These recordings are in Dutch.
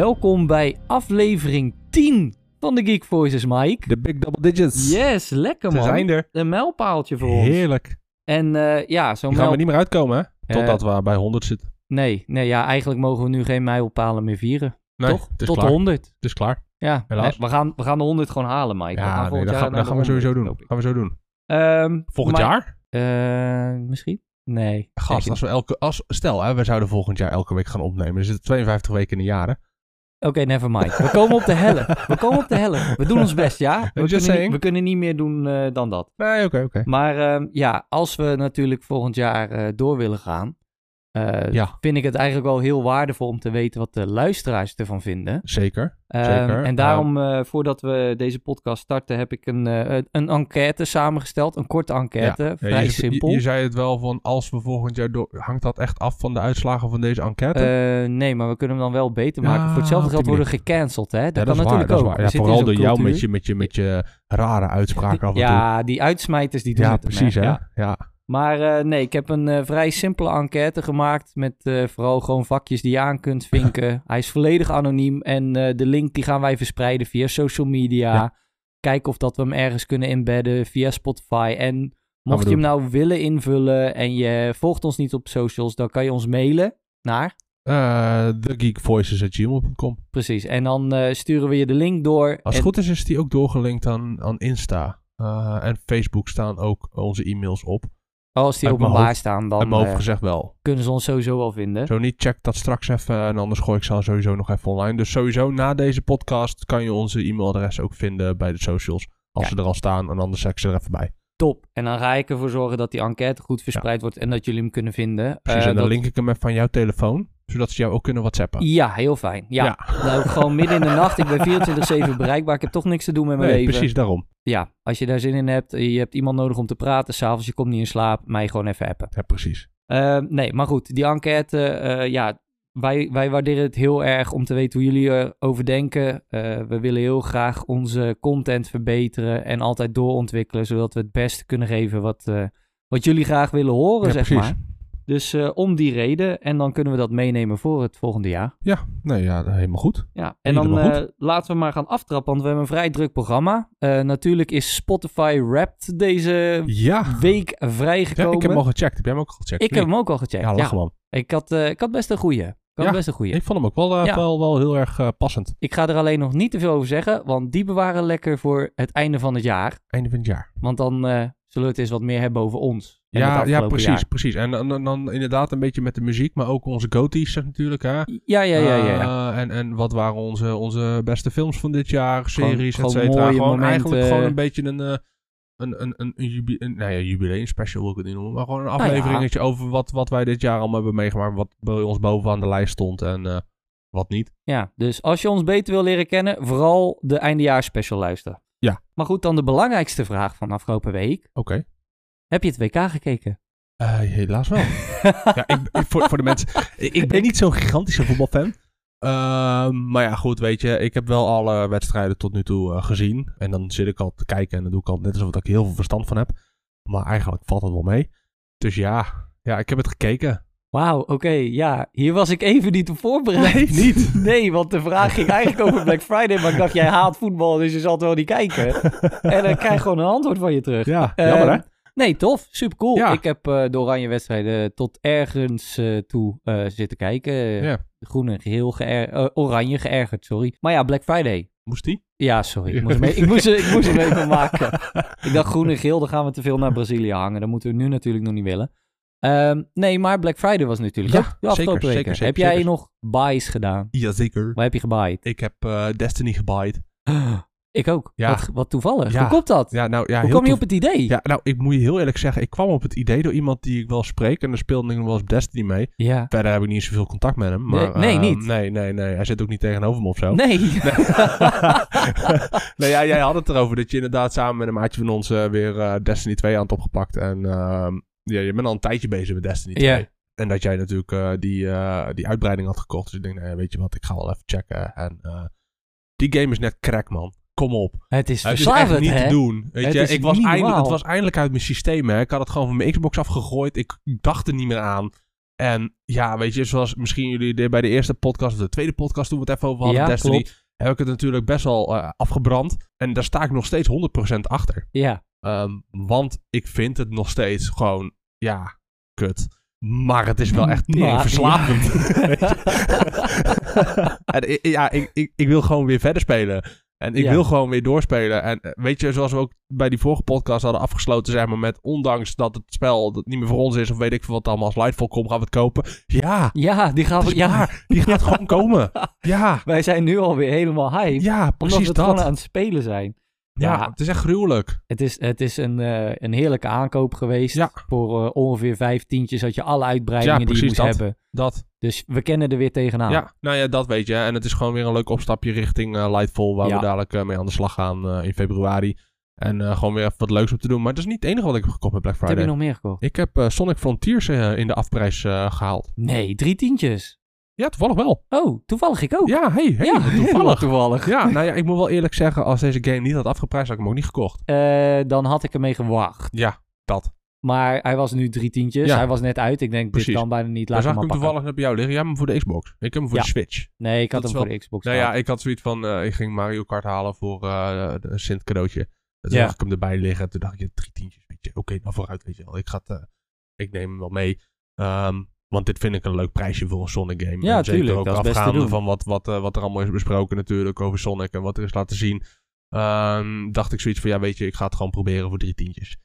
welkom bij aflevering 10 van de Geek Voices, Mike. De big double digits. Yes, lekker Ze man. zijn er. Een mijlpaaltje voor ons. Heerlijk. En eh, ja, Die gaan we niet meer uitkomen, hè? Eh, Totdat we bij 100 zitten. Nee, nee, ja, eigenlijk mogen we nu geen mijlpalen meer vieren. Nee, toch? Tot klaar. de 100. Het is klaar. Ja, Helaas. nee, we, gaan, we gaan de 100 gewoon halen, Mike. We gaan Ja, nee, dat, gaan, naar dat gaan we de sowieso 100, doen. gaan we zo doen. Ehm, Volgend maar- jaar? Eh, misschien? Nee. Gast, als we elke, als, stel, hè, we zouden volgend jaar elke week gaan opnemen. Er zitten 52 weken in een jaar, Oké, never mind. We komen op de helle. We komen op de helle. We doen ons best, ja? We, Just kunnen niet, saying. we kunnen niet meer doen eh, dan dat. Nee, oké, oké. Maar ehm, ja, als we natuurlijk volgend jaar eh, door willen gaan, eh, Ja. vind ik het eigenlijk wel heel waardevol om te weten wat de luisteraars ervan vinden. Zeker. Ehm, Zeker. En daarom, eh, voordat we deze podcast starten, heb ik een, eh, een enquête samengesteld. Een korte enquête, Ja, vrij je, simpel. Je, je zei het wel van als we volgend jaar door... Hangt dat echt af van de uitslagen van deze enquête? Nee, maar we kunnen hem dan wel beter maken. Voor hetzelfde op geld worden we gecanceld, hè? Dat, kan is waar, natuurlijk dat is ook. waar. Vooral door jou met je, met, je, met je rare uitspraken af en toe. Ja, die uitsmijters die doen Ja, het precies, hè? Ja. Maar eh, nee, ik heb een eh, vrij simpele enquête gemaakt met eh, vooral gewoon vakjes die je aan kunt vinken. Hij is volledig anoniem en de link die gaan wij verspreiden via social media. Ja. Kijken of dat we hem ergens kunnen embedden via Spotify. En mocht je hem nou willen invullen en je volgt ons niet op socials, dan kan je ons mailen naar... Eh TheGeekVoices.gmail.com Precies, en dan sturen we je de link door. Als het En- goed is, is die ook doorgelinkt aan, aan Insta. En Facebook staan ook onze e-mails op. als die uit openbaar hoofd- staan, dan mijn hoofd eh, gezegd wel. kunnen ze ons sowieso wel vinden. Zo niet, check dat straks even. En anders gooi ik ze sowieso nog even online. Dus sowieso na deze podcast kan je onze e-mailadres ook vinden bij de socials. Als ze er al staan. En anders zet ik ze er even bij. Top. En dan ga ik ervoor zorgen dat die enquête goed verspreid wordt en dat jullie hem kunnen vinden. Precies, Eh, en dan dat- link ik hem even van jouw telefoon. Zodat ze jou ook kunnen whatsappen. Ja, heel fijn. Ja, Nou, gewoon midden in de nacht. Ik ben 24-7 bereikbaar. Ik heb toch niks te doen met mijn Nee, leven. precies daarom. Ja, als je daar zin in hebt, je hebt iemand nodig om te praten. S'avonds, je komt niet in slaap, mij gewoon even appen. Ja, precies. Eh, nee, maar goed, die enquête, eh, ja, wij, wij waarderen het heel erg om te weten hoe jullie erover denken. Eh, we willen heel graag onze content verbeteren en altijd doorontwikkelen, zodat we het beste kunnen geven wat, eh, wat jullie graag willen horen, Ja, zeg precies. maar. Dus eh, om die reden, en dan kunnen we dat meenemen voor het volgende jaar. Ja, nee, ja, helemaal goed. Ja, en dan eh, laten we maar gaan aftrappen, want we hebben een vrij druk programma. Eh, natuurlijk is Spotify Wrapped deze Ja. week ja, vrijgekomen. ik heb hem al gecheckt. Heb jij hem ook gecheckt? Ik heb hem ook al gecheckt. Ja, Ja, man. Ik, had, ik had best een goeie. Ik had Ja, best een goeie. Ik vond hem ook wel, Ja. wel, wel heel erg passend. Ik ga er alleen nog niet te veel over zeggen, want die bewaren lekker voor het einde van het jaar. Einde van het jaar. Want dan zullen we het eens wat meer hebben over ons. Ja, ja precies, jaar. precies. En dan, dan, inderdaad een beetje met de muziek, maar ook onze goties natuurlijk, hè? Ja, ja, ja, ja. ja. Eh, en, en wat waren onze, onze beste films van dit jaar, series, gewoon et cetera. Gewoon momenten. eigenlijk gewoon een beetje een, eh, een, een, een, een, jubi- een nou ja, jubileum special wil ik het niet noemen, maar gewoon een Nou ja. afleveringetje over wat, wat wij dit jaar allemaal hebben meegemaakt, wat bij ons bovenaan de lijst stond en eh, wat niet. Ja, dus als je ons beter wil leren kennen, vooral de eindejaarsspecial luisteren. Ja. Maar goed, dan de belangrijkste vraag van afgelopen week. Oké. Heb je het WK gekeken? Eh, helaas wel. ja, ik, ik- voor, voor de mensen. Ik, ben niet zo'n gigantische voetbalfan. Ehm, maar ja, goed, weet je. Ik heb wel alle wedstrijden tot nu toe eh, gezien. En dan zit ik al te kijken en dan doe ik al net alsof ik heel veel verstand van heb. Maar eigenlijk valt het wel mee. Dus ja, ja ik heb het gekeken. Wauw, oké, ja. Hier was ik even niet op voorbereid. Nee, niet. Nee, want de vraag ging eigenlijk over Black Friday. Maar ik dacht, jij haat voetbal, dus je zal het wel niet kijken. En dan krijg je gewoon een antwoord van je terug. Ja, jammer hè? Nee, tof. Super cool. Ja. Ik heb eh, de oranje wedstrijden tot ergens eh, toe eh, zitten kijken. Groen en geel, geër- oranje geërgerd, sorry. Maar ja, Black Friday. Moest die? Ja, sorry. Ik moest, hem, e- ik moest, hem- ik moest hem even maken. Ik dacht groen en geel, dan gaan we te veel naar Brazilië hangen. Dat moeten we nu natuurlijk nog niet willen. Ehm, nee, maar Black Friday was natuurlijk Ja, zeker, zeker, heb jij nog buys gedaan? Jazeker. Waar heb je gebaaid? Ik heb eh, Destiny gebaaid. Ik ook. Ja. Wat, wat toevallig. Ja. Hoe komt dat? Ja, nou ja, Hoe kwam je op het idee? Ja, nou, ik moet je heel eerlijk zeggen, ik kwam op het idee door iemand die ik wel spreek. En daar speelde ik nog wel eens Destiny mee. Ja. Verder heb ik niet zoveel contact met hem. Maar, Nee, nee, eh, niet. Nee, nee, nee. Hij zit ook niet tegenover me of zo. Nee. nee, ja, jij had het erover dat je inderdaad samen met een maatje van ons eh, weer eh, Destiny 2 aan het opgepakt. En ehm, ja, je bent al een tijdje bezig met Destiny 2. Ja. En dat jij natuurlijk eh, die, eh, die uitbreiding had gekocht. Dus ik denk, nou weet je wat, ik ga wel even checken. En eh, die game is net crack, man. Kom op. Het is Het is verslavend, echt niet hè? te doen. Weet Het je, ik was eindelijk, het was eindelijk uit mijn systeem. Hè. Ik had het gewoon van mijn Xbox afgegooid. Ik dacht er niet meer aan. En ja, weet je, zoals misschien jullie bij de eerste podcast of de tweede podcast toen we het even over hadden, Ja, Destiny, klopt. heb ik het natuurlijk best wel afgebrand. En daar sta ik nog steeds 100% achter. Ja, Ehm, want ik vind het nog steeds gewoon, ja, kut. Maar het is wel echt Maar- verslavend. Je? en, ja, ik, ik, ik wil gewoon weer verder spelen. En ik Ja. wil gewoon weer doorspelen. En eh, weet je, zoals we ook bij die vorige podcast hadden afgesloten, zeg maar, met ondanks dat het spel dat niet meer voor ons is, of weet ik veel wat allemaal, als Lightfall komt, gaan we het kopen. Ja, ja die gaan we... Ja. Die gaat gewoon komen. Ja, wij zijn nu alweer helemaal hype. ja, omdat precies we het gewoon dat. aan het spelen zijn. Ja, Ja. het is echt gruwelijk. Het is, het is een, eh, een heerlijke aankoop geweest. Ja. Voor eh, ongeveer vijf tientjes had je alle uitbreidingen Ja, die je moest dat. hebben. Dat. Dus we kennen er weer tegenaan. Ja, nou ja, dat weet je. En het is gewoon weer een leuk opstapje richting eh, Lightfall, waar we dadelijk mee aan de slag gaan in februari. En gewoon weer even wat leuks om te doen. Maar het is niet het enige wat ik heb gekocht met Black Wat heb Friday. je nog meer gekocht? Ik heb Sonic Frontiers in de afprijs eh, gehaald. Nee, drie tientjes. Ja, toevallig wel. Oh, toevallig ik ook. Ja, hey, hey, Ja, toevallig. toevallig. Ja, nou ja, ik moet wel eerlijk zeggen, als deze game niet had afgeprijsd, had ik hem ook niet gekocht. Eh, dan had ik ermee gewacht. Ja, dat. Maar hij was nu drie tientjes. Ja. Hij was net uit. Ik denk, Precies. dit kan bijna niet. Laat zag hem ik maar hem toevallig net bij jou liggen. Jij hebt hem voor de Xbox. Ik heb hem voor Ja. de Switch. Nee, ik had Dat hem voor de Xbox Nou ja, ik had zoiets van, eh, ik ging Mario Kart halen voor eh, de een Sint cadeautje. En toen zag ik hem erbij liggen. En toen dacht ik, drie tientjes, weet je. Oké, nou vooruit, weet je wel. Ik, ga het, eh, ik neem hem wel mee. Ehm, want dit vind ik een leuk prijsje voor een Sonic game. Ja, en zeker tuurlijk, ook afgaande van wat, wat, eh, wat er allemaal is besproken natuurlijk over Sonic en wat er is laten zien. Ehm, dacht ik zoiets van, ja, weet je, ik ga het gewoon proberen voor drie tientjes.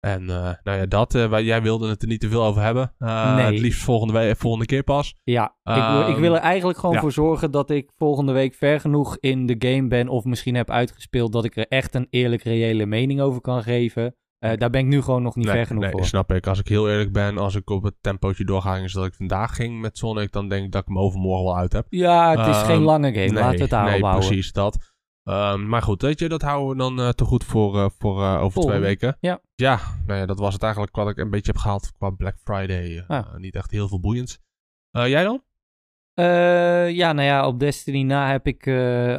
En eh, nou ja, dat, eh, wij- jij wilde het er niet te veel over hebben. Nee. Het liefst volgende, we- volgende keer pas. Ja, ik, wil- ik Ehm, wil er eigenlijk gewoon ja. voor zorgen dat ik volgende week ver genoeg in de game ben. Of misschien heb uitgespeeld dat ik er echt een eerlijk reële mening over kan geven. Eh, daar ben ik nu gewoon nog niet nee, ver genoeg nee, voor. snap ik. Als ik heel eerlijk ben, als ik op het tempootje doorga zoals ik vandaag ging met Sonic, dan denk ik dat ik hem overmorgen wel uit heb. Ja, het is Ehm, geen lange game. nee, Laten we het daarop nee, houden. precies dat. Ehm, maar goed, weet je, dat houden we dan eh, te goed voor, eh, voor over Volgende. twee weken. Ja. Ja, nou ja, dat was het eigenlijk wat ik een beetje heb gehaald qua Black Friday. Ah. Niet echt heel veel boeiends. Jij dan? Ja, nou ja, op Destiny na heb ik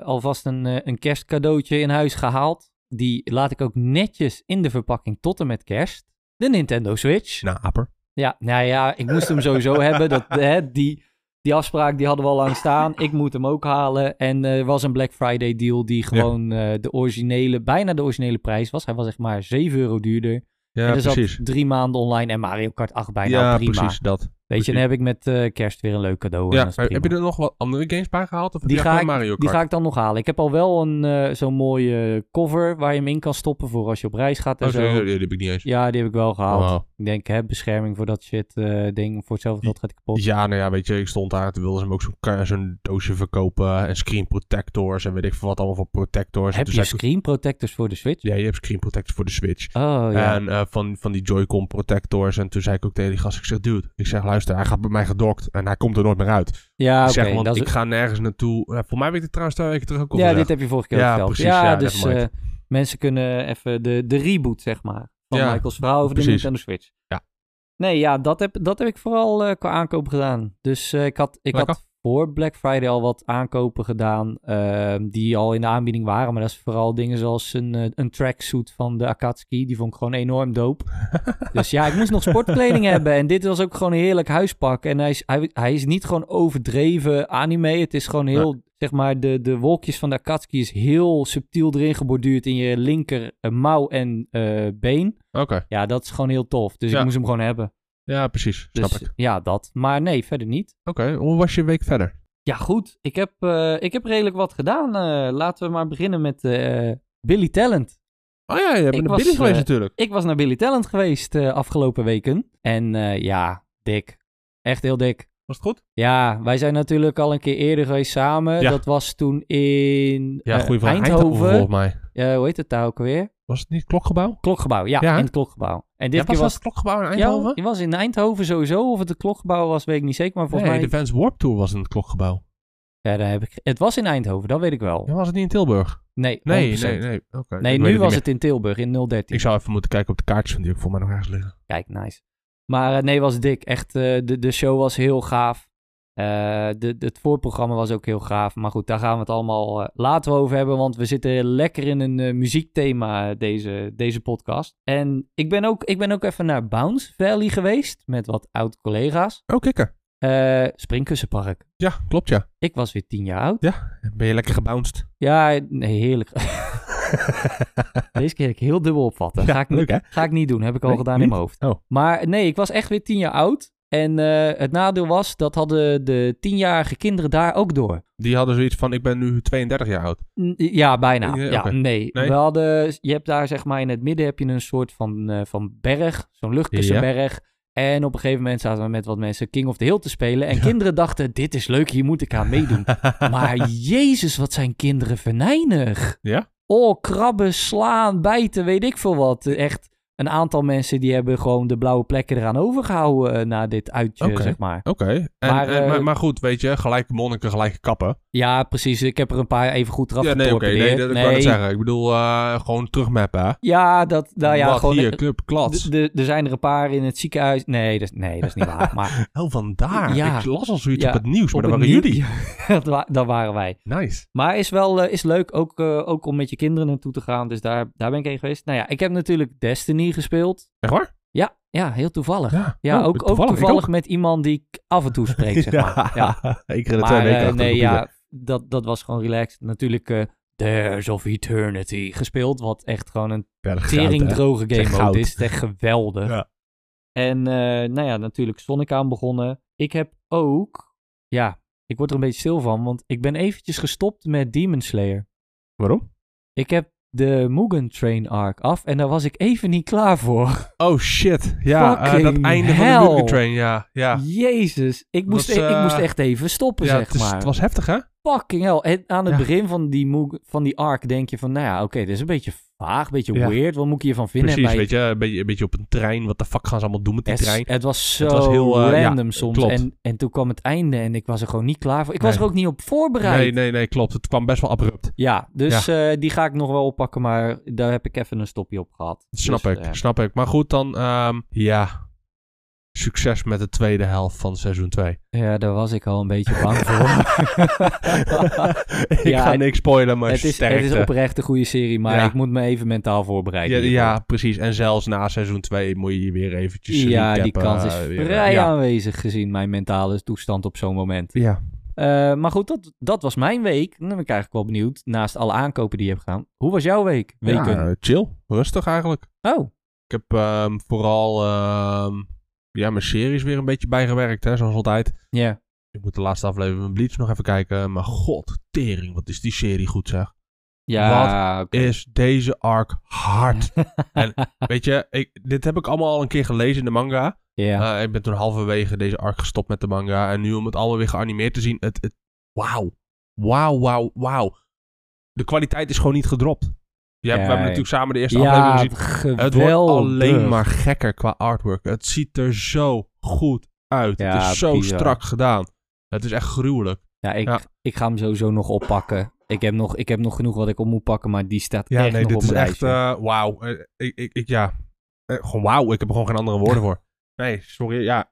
alvast een, een kerstcadeautje in huis gehaald. Die laat ik ook netjes in de verpakking tot en met kerst. De Nintendo Switch. Nou, Aper. Ja, nou ja, ik moest hem sowieso hebben. Dat, hè, die, die afspraak die hadden we al lang staan. Ik moet hem ook halen. En eh, er was een Black Friday deal die gewoon eh, de originele, bijna de originele prijs was. Hij was echt maar 7 euro duurder. Ja, en er precies. zat drie maanden online en Mario Kart 8 bijna ja, prima. precies, dat. Weet je, dan heb ik met eh, kerst weer een leuk cadeau. Ja, prima. heb je er nog wat andere games bij gehaald? Of heb Die je ga ik- Mario Kart? Die ga ik dan nog halen. Ik heb al wel een eh, zo'n mooie cover waar je hem in kan stoppen voor als je op reis gaat en Oh, zo. zo, die heb ik niet eens. Ja, die heb ik wel gehaald. Oh, wow. Ik denk, hè, bescherming voor dat shit eh, ding. Voor hetzelfde geld gaat hij kapot. Ja, nou ja, weet je, ik stond daar. Toen wilden ze hem ook zo'n doosje verkopen. En screen protectors. En weet ik veel wat allemaal voor protectors. Heb je ik- screen protectors voor de Switch? Ja, je hebt screen protectors voor de Switch. Oh ja. En eh, van, van die Joy-Con protectors. En toen zei ik ook tegen die gast, ik zeg, dude, ik zeg, luister, hij gaat bij mij gedokt. En hij komt er nooit meer uit. ja, oké. zeg, want dat is- ik ga nergens naartoe. Voor mij heb ik dit trouwens twee weken terug ook ja, gezegd. dit heb je vorige keer Ja, verteld. precies, ja, ja, dus eh, mensen kunnen even de, de reboot, zeg maar, van Ja, Michael's verhaal over de precies. Nintendo Switch. Ja. Nee, ja, dat heb, dat heb ik vooral eh, qua aankoop gedaan. Dus eh, ik, had, ik Lekker. had voor Black Friday al wat aankopen gedaan ehm, die al in de aanbieding waren. Maar dat is vooral dingen zoals een, eh, een tracksuit van de Akatsuki. Die vond ik gewoon enorm dope. dus ja, ik moest nog sportkleding hebben. En dit was ook gewoon een heerlijk huispak. En hij is, hij, hij is niet gewoon overdreven anime. Het is gewoon heel, zeg maar, de, de wolkjes van de Akatsuki is heel subtiel erin geborduurd in je linker eh, mouw en eh, been. Oké, Ja, dat is gewoon heel tof. Dus Ja. ik moest hem gewoon hebben. Ja, precies. Dus Snap ik. ja, dat. Maar nee, verder niet. Oké, hoe was je week verder? Ja, goed. Ik heb, eh, ik heb redelijk wat gedaan. Eh, laten we maar beginnen met eh, Billy Talent. Oh ja, je bent Ik naar was, binnen geweest eh, natuurlijk. Ik was naar Billy Talent geweest eh, afgelopen weken. En eh, ja, dik. Echt heel dik. Was het goed? Ja, wij zijn natuurlijk al een keer eerder geweest samen. Ja. Dat was toen in Ja, eh, vraag. Eindhoven. volgens mij. Hoe heet het daar ook alweer? Was het niet klokgebouw? Klokgebouw. Ja, Ja, in het klokgebouw. En dit Ja, was keer was... het klokgebouw in Ja, Eindhoven? je was in Eindhoven sowieso. Of het het klokgebouw was, weet ik niet zeker. Maar volgens nee, mij... de Vans Warp Tour was in het klokgebouw. Ja, daar heb ik... Het was in Eindhoven, dat weet ik wel. Ja, was het niet in Tilburg? Nee, Nee, 100%. nee, nee. Nee, Ik nu was het in Tilburg, in 013. Ik zou even moeten kijken op de kaartjes van die ook voor mij nog ergens liggen. Kijk, nice. Maar eh, nee, was dik. Echt, eh, de, de show was heel gaaf. Eh, de, het voorprogramma was ook heel gaaf. Maar goed, daar gaan we het allemaal eh, later over hebben. Want we zitten lekker in een eh, muziekthema deze, deze podcast. En ik ben, ook, ik ben ook even naar Bounce Valley geweest. Met wat oud-collega's. Oh, kikker. Springkussenpark. Ja, klopt ja. Ik was weer tien jaar oud. Ben je lekker gebounced? Ja, nee, heerlijk. Deze keer ik heel dubbel opvatten. Ja, ga, ik leuk, ga ik niet doen. Heb ik al Nee, gedaan in mijn hoofd. Oh. Maar nee, ik was echt weer tien jaar oud. En eh, het nadeel was, dat hadden de tienjarige kinderen daar ook door. Die hadden zoiets van, ik ben nu 32 jaar oud. N- Ja, bijna. Ja, nee. Nee? We hadden, je hebt daar zeg maar in het midden heb je een soort van, eh, van berg, zo'n luchtkussenberg. En op een gegeven moment zaten we met wat mensen King of the Hill te spelen. En Ja. kinderen dachten, dit is leuk, hier moet ik aan meedoen. maar jezus, wat zijn kinderen venijnig. Ja? Oh, krabben, slaan, bijten, weet ik veel wat. Echt een aantal mensen die hebben gewoon de blauwe plekken eraan overgehouden eh, na dit uitje, zeg maar. Oké. En- Maar, eh, maar, maar goed, weet je, gelijke monniken, gelijke kappen. Ja, precies. Ik heb er een paar even goed eraf ja, nee, nee, dat ik wou net zeggen. Ik bedoel, eh, gewoon terugmappen? Ja, dat, nou ja, Wat gewoon... hier, club, klats. Er zijn er een paar in het ziekenhuis. Nee, dat is, nee, dat is niet waar. Maar Oh, vandaar. Ja. Ik las al zoiets Ja, op het nieuws, maar dat waren nieuw- jullie. dat, wa- dat waren wij. Nice. Maar is wel is leuk, ook, ook om met je kinderen naartoe te gaan. Dus daar, daar ben ik heen geweest. Nou ja, ik heb natuurlijk Destiny gespeeld. Echt waar? Ja, ja heel toevallig. Ja, Ja, Oh, ook, ook ik toevallig ook. met iemand die ik af en toe spreek, zeg maar. Ja. Eén keer in de Maar twee weken achter nee, ja, dat, dat was gewoon relaxed. Natuurlijk eh Dares of Eternity gespeeld. Wat echt gewoon een teringdroge echt game mode is. Het is echt geweldig. Ja. En eh, nou ja, natuurlijk Sonic aan begonnen. Ik heb ook, ja, ik word er een beetje stil van, want ik ben eventjes gestopt met Demon Slayer. Waarom? Ik heb de Mugen Train arc af en daar was ik even niet klaar voor. Oh shit. Ja, eh, dat einde van de Mugen Train, ja. Ja, Jezus, ik moest, was, e- ik eh, moest echt even stoppen, ja zeg het, is- maar. het was heftig, hè? Fucking hell. En aan het Ja. begin van die, Mugen- van die arc denk je van, nou ja, oké, dit is een beetje vaag, een beetje Ja. weird. Wat moet ik hiervan vinden? Precies, bij- weet je, een beetje, een beetje op een trein. Wat de fuck gaan ze allemaal doen met die Het, trein? het was zo Het was heel, eh, ja, random soms. klopt. En, en toen kwam het einde en ik was er gewoon niet klaar voor. Ik was er ook niet op voorbereid. Nee, nee, nee, klopt. Het kwam best wel abrupt. Ja, dus eh, die ga ik nog wel oppakken, maar daar heb ik even een stopje op gehad. Snap Dus, ik, eh, snap ik. Maar goed, dan, ehm, ja. Succes met de tweede helft van seizoen 2. ja, daar was ik al een beetje bang voor. ik Ja, ga niks spoilen, maar het, is, het is oprecht een goede serie, maar Ja. ik moet me even mentaal voorbereiden. Ja, ja, precies. En zelfs na seizoen 2 moet je je weer eventjes ja die kans is eh, weer, vrij ja. aanwezig gezien mijn mentale toestand op zo'n moment. Ja. Eh, maar goed, dat, dat was mijn week. Dan ben ik eigenlijk wel benieuwd, naast alle aankopen die je hebt gedaan. Hoe was jouw week? Weken? Ja, eh, chill. Rustig eigenlijk. Oh, Ik heb ehm, vooral ehm, ja, mijn series weer een beetje bijgewerkt, hè, zoals altijd. ja. Ik moet de laatste aflevering van Bleach nog even kijken. Maar god, tering, wat is die serie goed zeg. Ja, oké. Is deze arc hard. en weet je, ik, dit heb ik allemaal al een keer gelezen in de manga. ja. Eh, ik ben toen halverwege deze arc gestopt met de manga. En nu om het allemaal weer geanimeerd te zien. Het, het, wauw. Wauw, wauw, wauw. De kwaliteit is gewoon niet gedropt. Ja, we hebben natuurlijk samen de eerste aflevering ja, gezien. geweldig. Het wordt alleen maar gekker qua artwork. Het ziet er zo goed uit. Ja, het is zo bizar. strak gedaan. Het is echt gruwelijk. Ja, ik, Ja. ik ga hem sowieso nog oppakken. Ik heb nog, ik heb nog genoeg wat ik op moet pakken, maar die staat Ja, echt nee, nog dit op is mijn echt eh, wauw. Eh, ik, ik, ik, ja, Eh, gewoon wauw. Ik heb er gewoon geen andere woorden voor. Nee, sorry. Ja,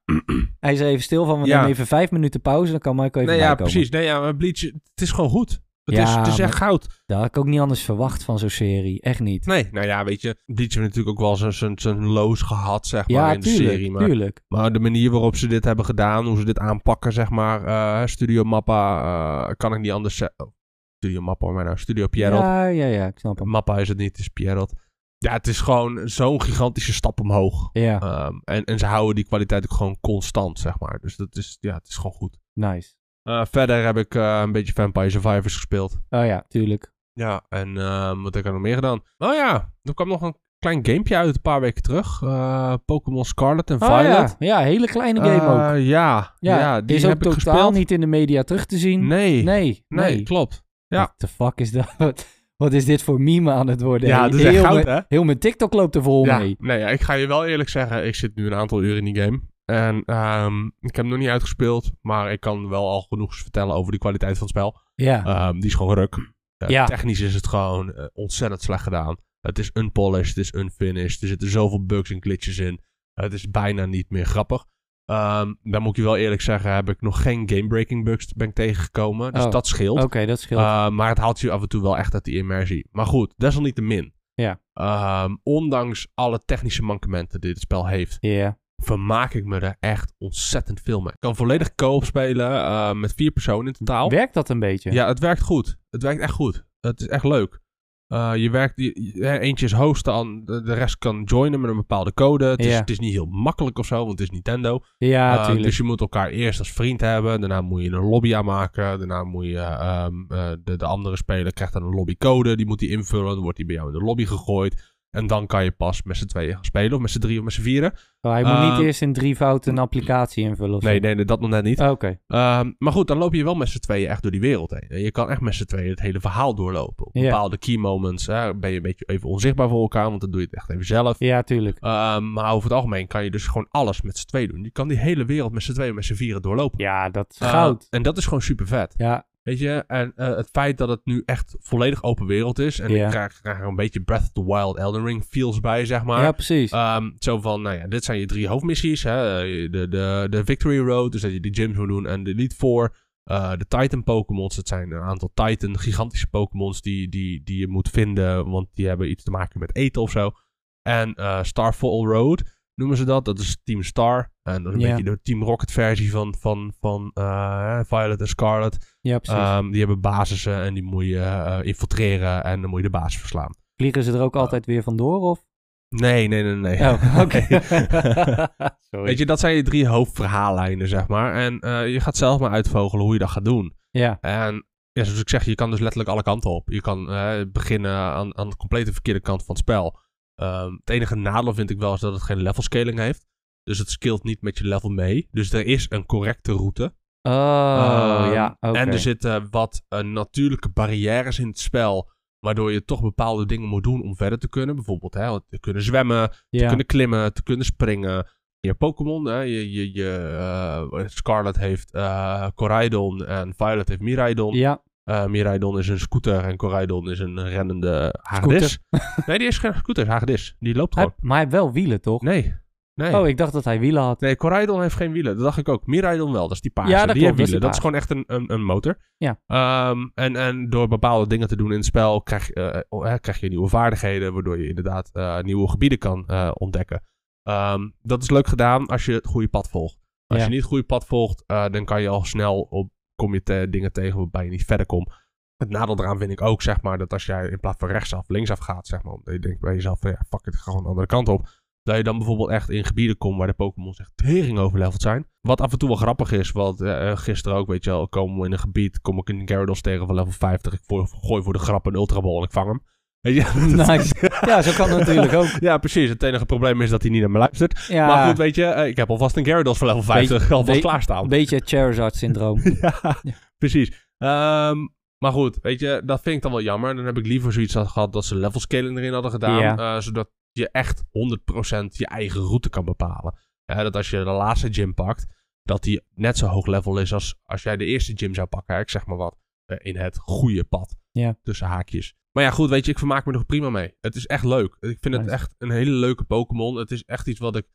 Hij is er even stil van, we Ja. nemen even vijf minuten pauze, dan kan Michael even nee, ja precies. Nee, ja, maar Bleach, het is gewoon goed. Het, Ja, is, het is echt goud. Dat had ik ook niet anders verwacht van zo'n serie. Echt niet. Nee, nou ja, weet je. Bleach heeft natuurlijk ook wel zijn- lows gehad, zeg maar, ja, in de serie. Maar, tuurlijk. maar de manier waarop ze dit hebben gedaan, hoe ze dit aanpakken, zeg maar. eh, Studio Mappa, eh, kan ik niet anders zeggen. Oh, Studio Mappa, maar nou, Studio Pierrot. Ja, ja, ja, ik snap hem. Mappa is het niet, het is Pierrot. Ja, het is gewoon zo'n gigantische stap omhoog. Ja, Ehm, en, en ze houden die kwaliteit ook gewoon constant, zeg maar. Dus dat is, ja, het is gewoon goed. nice. Eh, verder heb ik eh, een beetje Vampire Survivors gespeeld. Oh ja, tuurlijk. Ja, en ehm, wat heb ik er nog meer gedaan? Oh ja, er kwam nog een klein gamepje uit een paar weken terug. Eh, Pokémon Scarlet en Oh Violet. ja, ja, hele kleine game ook. Ja, Ja, ja, die is ook heb ik totaal gespeeld. niet in de media terug te zien. Nee, nee, nee, klopt. ja. What the fuck is dat? Wat- is dit voor meme aan het worden? Ja, dat is echt heel goud, mijn- hè? Heel mijn TikTok loopt er vol Ja, mee. nee, ja, ik ga je wel eerlijk zeggen, ik zit nu een aantal uur in die game. En ehm, ik heb hem nog niet uitgespeeld, maar ik kan wel al genoeg vertellen over de kwaliteit van het spel. Ja, Ehm, die is gewoon ruk. Ja. Technisch is het gewoon eh, ontzettend slecht gedaan. Het is unpolished, het is unfinished. Er zitten zoveel bugs en glitches in. Het is bijna niet meer grappig. Ehm daar moet ik je wel eerlijk zeggen, heb ik nog geen game-breaking bugs ben ik tegengekomen. Dus Oh, dat scheelt. Oké, dat scheelt. Maar het haalt je af en toe wel echt uit die immersie. Maar goed, desalniettemin. Ja. Ehm, ondanks alle technische mankementen die het spel heeft, Ja. Vermaak ik me er echt ontzettend veel mee. Ik kan volledig co-op spelen uh, met vier personen in totaal. Werkt dat een beetje? Ja, het werkt goed. Het werkt echt goed. Het is echt leuk. Uh, je werkt, je, je, eentje is hosten, aan, de, rest kan joinen met een bepaalde code. Het, Ja. is, het is niet heel makkelijk of zo, want het is Nintendo. Ja, Uh, tuurlijk. dus je moet elkaar eerst als vriend hebben. Daarna moet je een lobby aanmaken. Daarna moet je ehm, eh, de, de andere speler krijgt dan een lobbycode. Die moet hij invullen. Dan wordt die bij jou in de lobby gegooid. En dan kan je pas met z'n tweeën gaan spelen. Of met z'n drie of met z'n vieren. Oh, hij moet Ehm, niet eerst in drie fouten een applicatie invullen of Nee, nee, nee, dat nog net niet. Oh, Oké. Ehm, maar goed, dan loop je wel met z'n tweeën echt door die wereld heen. En je kan echt met z'n tweeën het hele verhaal doorlopen. Op bepaalde key moments hè, ben je een beetje even onzichtbaar voor elkaar. Want dan doe je het echt even zelf. Ja, tuurlijk. Ehm, maar over het algemeen kan je dus gewoon alles met z'n tweeën doen. Je kan die hele wereld met z'n tweeën, met z'n vieren doorlopen. Ja, dat is Uh, goud. en dat is gewoon super vet. Ja, Weet je, en eh, het feit dat het nu echt volledig open wereld is. En ik krijg, krijg er een beetje Breath of the Wild Elden Ring feels bij, zeg maar. ja precies. Ehm, zo van, nou ja, dit zijn je drie hoofdmissies. Hè? De, de, de Victory Road, dus dat je die gyms moet doen. En de Elite Four. Uh, de Titan Pokémons, dat zijn een aantal Titan, gigantische Pokémons die, die, die je moet vinden. Want die hebben iets te maken met eten of zo. En uh, Starfall Road noemen ze dat. Dat is Team Star. En dat is een Ja. beetje de Team Rocket versie van, van, van uh, Violet en Scarlet. ja, precies. Um, die hebben basissen en die moet je uh, infiltreren en dan moet je de basis verslaan. Vliegen ze er ook altijd weer vandoor, of? Nee, nee, nee, nee. Oh, oké. Sorry. Weet je, dat zijn je drie hoofdverhaallijnen, zeg maar. En uh, je gaat zelf maar uitvogelen hoe je dat gaat doen. Ja, En ja, zoals ik zeg, je kan dus letterlijk alle kanten op. Je kan beginnen aan, aan de complete verkeerde kant van het spel. Um, het enige nadeel vind ik wel is dat het geen level scaling heeft. Dus het scalt niet met je level mee. Dus er is een correcte route. Oh, Um, ja, oké. En er zitten wat uh, natuurlijke barrières in het spel. Waardoor je toch bepaalde dingen moet doen om verder te kunnen. Bijvoorbeeld hè, te kunnen zwemmen, te kunnen klimmen, te kunnen springen. Je Pokémon, hè, je, je, je, uh, Scarlet heeft uh, Coraidon en Violet heeft Miraidon. Ja, Uh, Miraidon is een scooter en Coraidon is een rennende hagedis. nee, die is geen scooter, is hagedis. Die loopt hij, gewoon. maar hij heeft wel wielen, toch? Nee. nee. Oh, ik dacht dat hij wielen had. Nee, Coraidon heeft geen wielen. Dat dacht ik ook. Miraidon wel, dat is die paarse. Ja, dat die klopt, heeft dat is wielen. Dat is gewoon echt een, een, een motor. Ja. Um, en, en door bepaalde dingen te doen in het spel krijg, uh, uh, krijg je nieuwe vaardigheden, waardoor je inderdaad uh, nieuwe gebieden kan ontdekken. Um, dat is leuk gedaan als je het goede pad volgt. Als Ja. je niet het goede pad volgt, dan kan je al snel op, kom je dingen tegen waarbij je niet verder komt. Het nadeel eraan vind ik ook, zeg maar, dat als jij in plaats van rechtsaf, linksaf gaat, zeg maar, je denkt bij jezelf ja, fuck ga gewoon de andere kant op. Dat je dan bijvoorbeeld echt in gebieden komt waar de Pokémon echt tering overleveld zijn. Wat af en toe wel grappig is, want uh, gisteren ook, weet je wel, komen we in een gebied, kom ik een Gyarados tegen van level 50. Ik gooi voor de grap een Ultra Ball en ik vang hem. Nice. Ja, zo kan het natuurlijk ook. Ja, precies. Het enige probleem is dat hij niet naar me luistert. Ja, Maar goed, weet je, uh, ik heb alvast een Gyarados van level 50 Beetje- alvast klaarstaan. Een beetje het Charizard-syndroom. ja, precies. Um, maar goed, weet je, dat vind ik dan wel jammer. Dan heb ik liever zoiets gehad dat ze level scaling erin hadden gedaan. Ja. Uh, zodat je echt 100% je eigen route kan bepalen. Ja, dat als je de laatste gym pakt, dat die net zo hoog level is als als jij de eerste gym zou pakken. Ik zeg maar wat. Uh, in het goede pad. Ja. Tussen haakjes. Maar ja, goed, weet je, ik vermaak me er prima mee. Het is echt leuk. Ik vind het echt een hele leuke Pokémon. Het is echt iets wat ik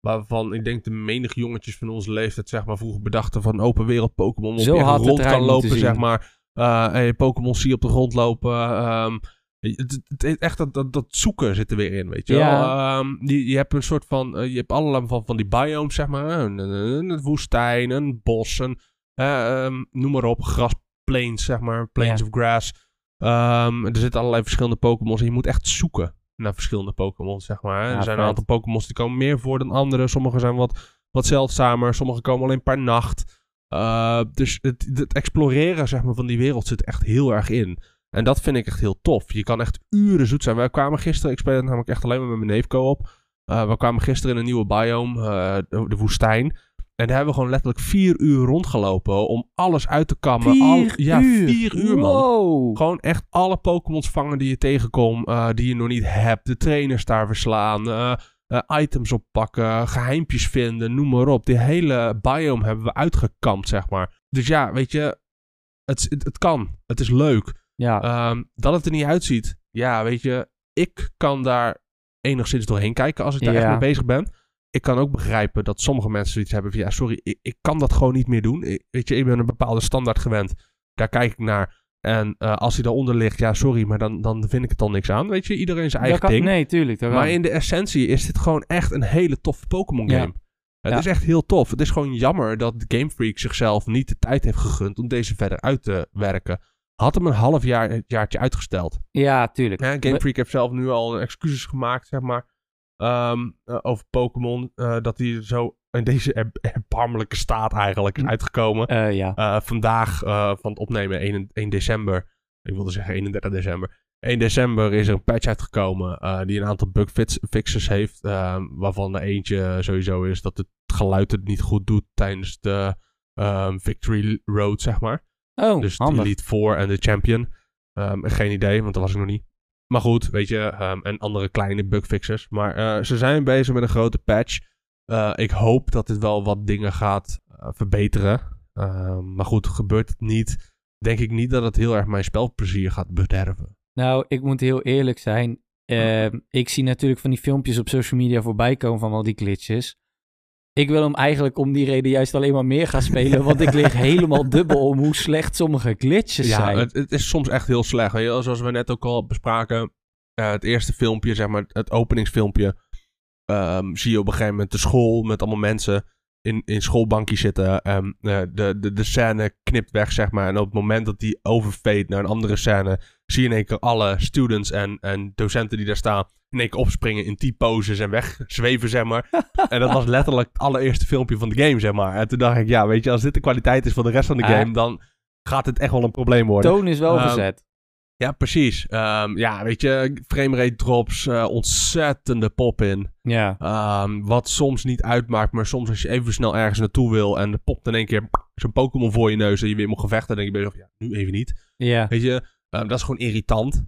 Waarvan ik denk de menig jongetjes van onze leeftijd, zeg maar, vroeger bedachten van open wereld Pokémon. Zo je rond kan lopen, zeg maar. Uh, en je Pokémon zie je op de grond lopen. Um, het, het, het, echt dat, dat, dat zoeken zit er weer in, weet je Ja. wel. Um, je, je hebt een soort van, uh, je hebt allerlei van, van die biomes, zeg maar. Een, een, een woestijn, een bos, een, uh, um, noem maar op, grasplains, zeg maar. Plains Ja. of grass. Um, er zitten allerlei verschillende Pokémons en je moet echt zoeken naar verschillende Pokémon, zeg maar. Ja, er zijn vet. een aantal Pokémons die komen meer voor dan andere. Sommige zijn wat, wat zeldzamer, sommige komen alleen per nacht. Uh, dus het, het exploreren zeg maar, van die wereld zit echt heel erg in. En dat vind ik echt heel tof. Je kan echt uren zoet zijn. Wij kwamen gisteren, ik speel het namelijk echt alleen maar met mijn neef op. Uh, we kwamen gisteren in een nieuwe biome, uh, de, de woestijn. En daar hebben we gewoon letterlijk vier uur rondgelopen om alles uit te kammen. Vier Al, ja, uur? vier uur man. Wow. Gewoon echt alle Pokémons vangen die je tegenkomt, uh, die je nog niet hebt. De trainers daar verslaan, uh, uh, items oppakken, geheimpjes vinden, noem maar op. Die hele biome hebben we uitgekampt, zeg maar. Dus ja, weet je, het, het, het kan. Het is leuk. Ja, Um, dat het er niet uitziet, ja, weet je, ik kan daar enigszins doorheen kijken als ik daar Ja. echt mee bezig ben. Ik kan ook begrijpen dat sommige mensen zoiets hebben van... Ja, sorry, ik, ik kan dat gewoon niet meer doen. Ik- weet je, ik ben een bepaalde standaard gewend. Daar kijk ik naar. En eh, als hij daaronder ligt, ja, sorry, maar dan, dan vind ik het dan niks aan. Weet je, iedereen zijn eigen kan- ding. Nee, tuurlijk. Maar in de essentie is dit gewoon echt een hele toffe Pokémon Ja. game. Het Ja. is echt heel tof. Het is gewoon jammer dat Game Freak zichzelf niet de tijd heeft gegund om deze verder uit te werken. Had hem een half jaar, jaartje uitgesteld. Ja, tuurlijk. Ja, Game Freak heeft zelf nu al excuses gemaakt, zeg maar. Ehm, eh, over Pokémon. eh, dat hij zo in deze er- erbarmelijke staat eigenlijk is Hm. uitgekomen. Eh, ja. Vandaag van het opnemen, 1, 1 december. Ik wilde zeggen 31 december. 1 december is er een patch uitgekomen die een aantal bugfixes heeft. eh, waarvan er eentje sowieso is dat het geluid het niet goed doet tijdens de ehm, Victory Road, zeg maar. Oh, dus de handig. Elite Four en de Champion. Ehm, geen idee, want dat was ik nog niet. Maar goed, weet je, ehm, en andere kleine bugfixes. Maar eh, ze zijn bezig met een grote patch. Eh, ik hoop dat dit wel wat dingen gaat eh, verbeteren. Ehm, maar goed, gebeurt het niet, denk ik niet dat het heel erg mijn spelplezier gaat bederven. Nou, ik moet heel eerlijk zijn. Ehm, ik zie natuurlijk van die filmpjes op social media voorbij komen van al die glitches. Ik wil hem eigenlijk om die reden juist alleen maar meer gaan spelen. Want ik lig helemaal dubbel om hoe slecht sommige glitches Ja, zijn. het, het is soms echt heel slecht. Weet je? Zoals we net ook al bespraken. eh, het eerste filmpje, zeg maar, het openingsfilmpje. ehm, zie je op een gegeven moment de school met allemaal mensen in, in schoolbankjes zitten. En eh, de, de, de scène knipt weg, zeg maar. En op het moment dat die overfade naar een andere scène, zie je in één keer alle students en, en docenten die daar staan. In één keer opspringen in T-poses en wegzweven, zeg maar. en dat was letterlijk het allereerste filmpje van de game, zeg maar. En toen dacht ik, ja, weet je, als dit de kwaliteit is van de rest van de Ah. game, dan gaat het echt wel een probleem worden. Toon is wel Ehm, gezet. Ja, precies. Ehm, ja, weet je, framerate drops, eh, ontzettende pop-in. Ja. Ehm, wat soms niet uitmaakt, maar soms als je even snel ergens naartoe wil en er popt in één keer zo'n Pokémon voor je neus en je weer moet gevechten, dan denk je bij jezelf, ja, nu even niet. Ja. Weet je, ehm, dat is gewoon irritant.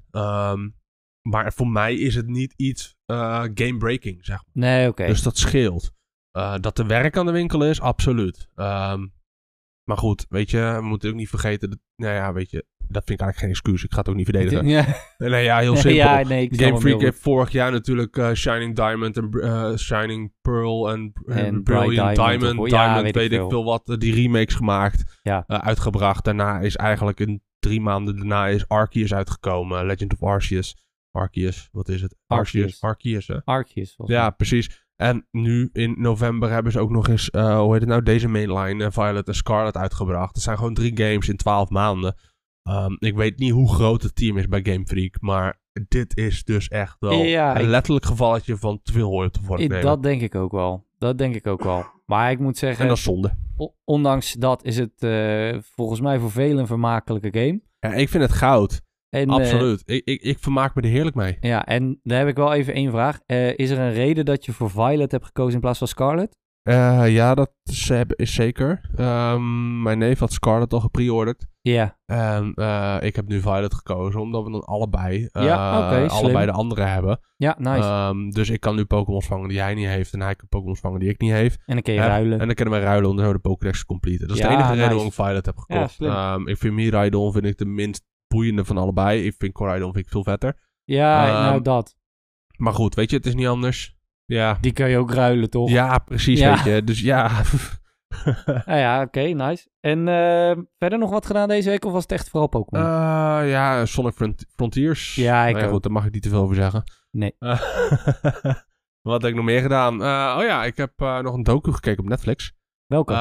Maar voor mij is het niet iets eh, game-breaking, zeg maar. Nee, oké. Dus dat scheelt. Eh, dat er werk aan de winkel is, absoluut. Maar goed, weet je, we moeten ook niet vergeten, dat, nou ja, weet je, dat vind ik eigenlijk geen excuus. Ik ga het ook niet verdedigen. Ja. Nee, ja, heel simpel. ja, nee, Game Freak heeft vorig jaar natuurlijk eh, Shining Diamond en eh, Shining Pearl en, en En Brilliant Diamond, Diamond, of- Diamond, ja, weet weet, ik veel. veel wat, eh, die remakes gemaakt, Ja. eh, uitgebracht. Daarna is eigenlijk in drie maanden daarna is Arceus uitgekomen, Legend of Arceus. Arceus, wat is het? Arceus. Arceus, hè? Volgens Ja, precies. En nu in november hebben ze ook nog eens, eh, hoe heet het nou, deze mainline, eh, Violet en Scarlet uitgebracht. Het zijn gewoon drie games in twaalf maanden. Ehm, ik weet niet hoe groot het team is bij Game Freak, maar dit is dus echt wel Ja, een letterlijk gevalletje van te veel hooi op de vork Ik- nemen. dat denk ik ook wel. Dat denk ik ook wel. Maar ik moet zeggen, en dat is zonde. ondanks dat is het eh, volgens mij voor velen een vermakelijke game. Ja, ik vind het goud. En, eh, Absoluut. ik, ik, ik vermaak me er heerlijk mee. ja, en daar heb ik wel even één vraag. Eh, is er een reden dat je voor Violet hebt gekozen in plaats van Scarlet? Eh, ja, dat is, eh, is zeker. Ehm, mijn neef had Scarlet al gepreorderd. Ja, En eh, ik heb nu Violet gekozen, omdat we dan allebei, Ja, allebei de andere hebben. ja nice. Ehm, dus ik kan nu Pokémon vangen die hij niet heeft. En hij kan Pokémon vangen die ik niet heeft. en dan kun je ruilen. En dan kunnen we ruilen om zo de Pokédex te completen. Dat is Ja, de enige reden waarom ik Violet heb Ja, gekocht. slim. Ehm, ik vind Miraidon vind ik de minst boeiende van allebei. Ik vind Coraidon vind ik veel vetter. ja, nou dat. Maar goed, weet je, het is niet anders. Ja, Die kan je ook ruilen, toch? ja precies, Ja. weet je. Dus ja. Ah ja, oké, nice. En eh, verder nog wat gedaan deze week of was het echt vooral Pokémon? Eh, ja, Sonic Front- Frontiers. Ja, ik Nou goed, daar mag ik niet te veel over zeggen. Nee. Eh, wat heb ik nog meer gedaan? Oh ja, ik heb nog een docu gekeken op Netflix. Welke?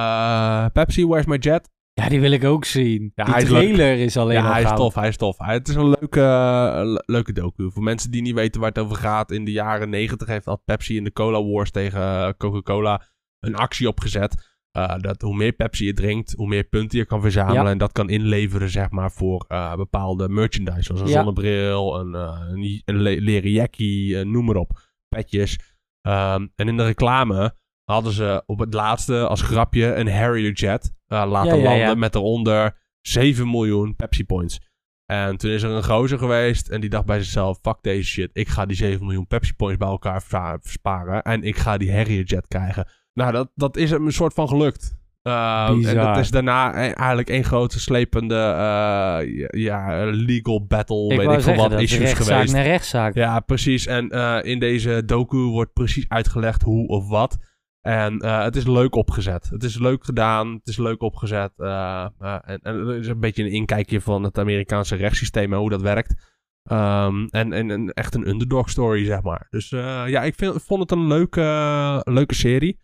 Pepsi, Where's My Jet? Ja, die wil ik ook zien. Ja, die hij is trailer is alleen ja, al hij is tof, hij is tof. Hij- het is een leuke, eh, le- leuke docu. Voor mensen die niet weten waar het over gaat. In de jaren negentig heeft al Pepsi in de Cola Wars tegen eh, Coca-Cola een actie opgezet. Eh, dat hoe meer Pepsi je drinkt, hoe meer punten je kan verzamelen. Ja. En dat kan inleveren, zeg maar, voor bepaalde merchandise. Zoals een Ja. zonnebril, een, eh, een, een le- leren jackie, noem maar op. Petjes. Ehm, en in de reclame hadden ze op het laatste als grapje een Harrier Jet eh, laten Ja, landen ja. met eronder 7 miljoen Pepsi Points. En toen is er een gozer geweest en die dacht bij zichzelf, fuck deze shit, ik ga die 7 miljoen Pepsi Points bij elkaar versparen en ik ga die Harrier Jet krijgen. Nou, dat, dat is hem een soort van gelukt. Ehm, en dat is daarna e- eigenlijk één grote slepende eh, ja, legal battle, Ik weet ik veel wat, issues rechtszaak geweest. naar rechtszaak. Ja, precies. En eh, in deze docu wordt precies uitgelegd hoe of wat. En eh, het is leuk opgezet. Het is leuk gedaan. Het is leuk opgezet. eh, en, en er is een beetje een inkijkje van het Amerikaanse rechtssysteem en hoe dat werkt. Ehm, en, en, en echt een underdog story, zeg maar. Dus ja, ik vind, vond het een leuke, leuke serie.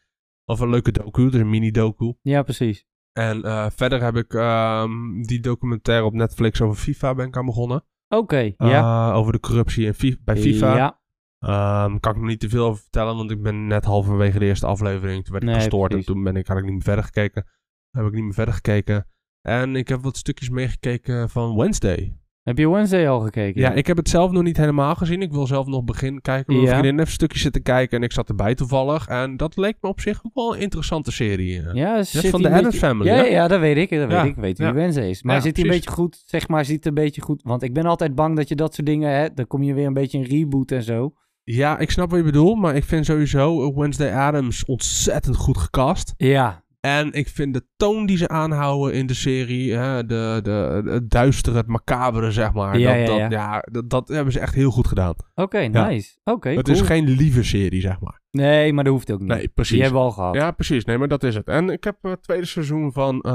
Of een leuke docu. Het is een mini-docu. Ja, precies. En verder heb ik ehm, die documentaire op Netflix over FIFA ben ik aan begonnen. Oké, ja. Over de corruptie in Fi- bij FIFA. Ja, Ehm, kan ik nog niet te veel over vertellen, want ik ben net halverwege de eerste aflevering. Toen werd ik gestoord precies. en toen ben ik, had ik niet meer verder gekeken. heb ik niet meer verder gekeken. En ik heb wat stukjes meegekeken van Wednesday. heb je Wednesday al gekeken? Ja, ik heb het zelf nog niet helemaal gezien. Ik wil zelf nog begin kijken. Mijn Ja. vriendin heeft stukjes zitten kijken en ik zat erbij toevallig. En dat leek me op zich ook wel een interessante serie. eh. Ja, Dat is zit van de Addams Family, Ja, ja, dat weet ik. Dat weet Ja, ik. Weet wie. Wednesday is. Maar zit hij een beetje goed, zeg maar, zit een beetje goed... Want ik ben altijd bang dat je dat soort dingen... Hè, dan kom je weer een beetje in reboot en zo. Ja, ik snap wat je bedoelt, maar ik vind sowieso Wednesday Adams ontzettend goed gecast. Ja, En ik vind de toon die ze aanhouden in de serie, hè, de, de, het duistere, het macabere, zeg maar. Ja, dat, ja, dat, ja. ja, dat, dat hebben ze echt heel goed gedaan. oké, Ja. nice. Oké, het cool. is geen lieve serie, zeg maar. Nee, maar dat hoeft ook niet. Nee, precies. Die hebben we al gehad. Ja, precies. Nee, maar dat is het. En ik heb het tweede seizoen van eh,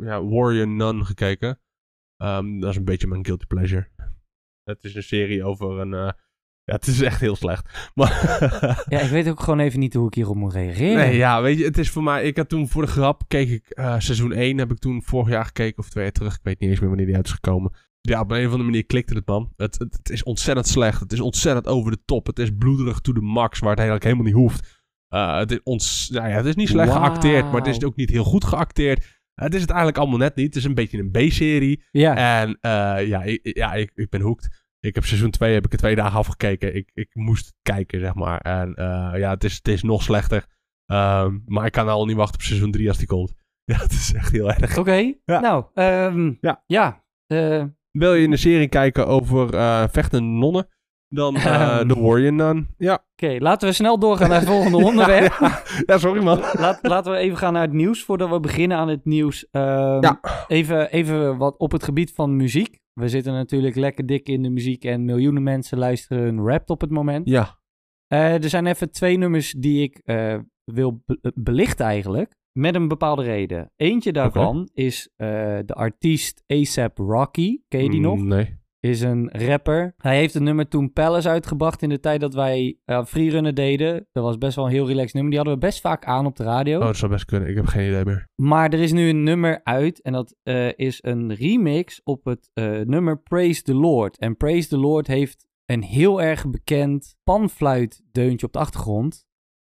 ja, Warrior Nun gekeken. Ehm, dat is een beetje mijn guilty pleasure. Het is een serie over een... eh, ja, het is echt heel slecht. Maar Ja, ik weet ook gewoon even niet hoe ik hierop moet reageren. Nee, ja, weet je, het is voor mij... Ik had toen voor de grap, keek ik eh, seizoen 1, heb ik toen vorig jaar gekeken, of twee jaar terug. Ik weet niet eens meer wanneer die uit is gekomen. Ja, op een of andere manier klikte het, man. Het, het, het is ontzettend slecht. Het is ontzettend over de top. Het is bloederig to the max, waar het eigenlijk helemaal niet hoeft. Eh, het, is ons, nou ja, het is niet slecht geacteerd, maar het is ook niet heel goed geacteerd. Het is het eigenlijk allemaal net niet. Het is een beetje een B-serie. Ja, En eh, ja, ik, ja ik, ik ben hooked. Ik heb seizoen 2 heb ik er twee dagen afgekeken. Ik, ik moest kijken, zeg maar. En eh, ja, het is, het is nog slechter. Ehm, maar ik kan al niet wachten op seizoen 3 als die komt. Ja, het is echt heel erg. oké. Ja. Nou, ehm, Ja. ja. eh, Wil je een serie kijken over eh, vechtende nonnen? Dan eh Ehm. The Warrior Nun. Ja. Oké, laten we snel doorgaan naar het volgende onderwerp. ja, ja, sorry man. Laat, laten we even gaan naar het nieuws voordat we beginnen aan het nieuws. Ehm, Ja. even, even wat op het gebied van muziek. We zitten natuurlijk lekker dik in de muziek en miljoenen mensen luisteren hun rap op het moment. Ja. Eh, er zijn even twee nummers die ik eh, wil be- eh, belichten eigenlijk. Met een bepaalde reden. Eentje daarvan is de artiest ASAP Rocky. Ken je die nog? Mm, Nee. Is een rapper. Hij heeft een nummer toen Palace uitgebracht in de tijd dat wij uh, freerunnen deden. Dat was best wel een heel relaxed nummer. Die hadden we best vaak aan op de radio. Oh, dat zou best kunnen. Ik heb geen idee meer. Maar er is nu een nummer uit en dat eh, is een remix op het eh, nummer Praise the Lord. En Praise the Lord heeft een heel erg bekend panfluitdeuntje op de achtergrond.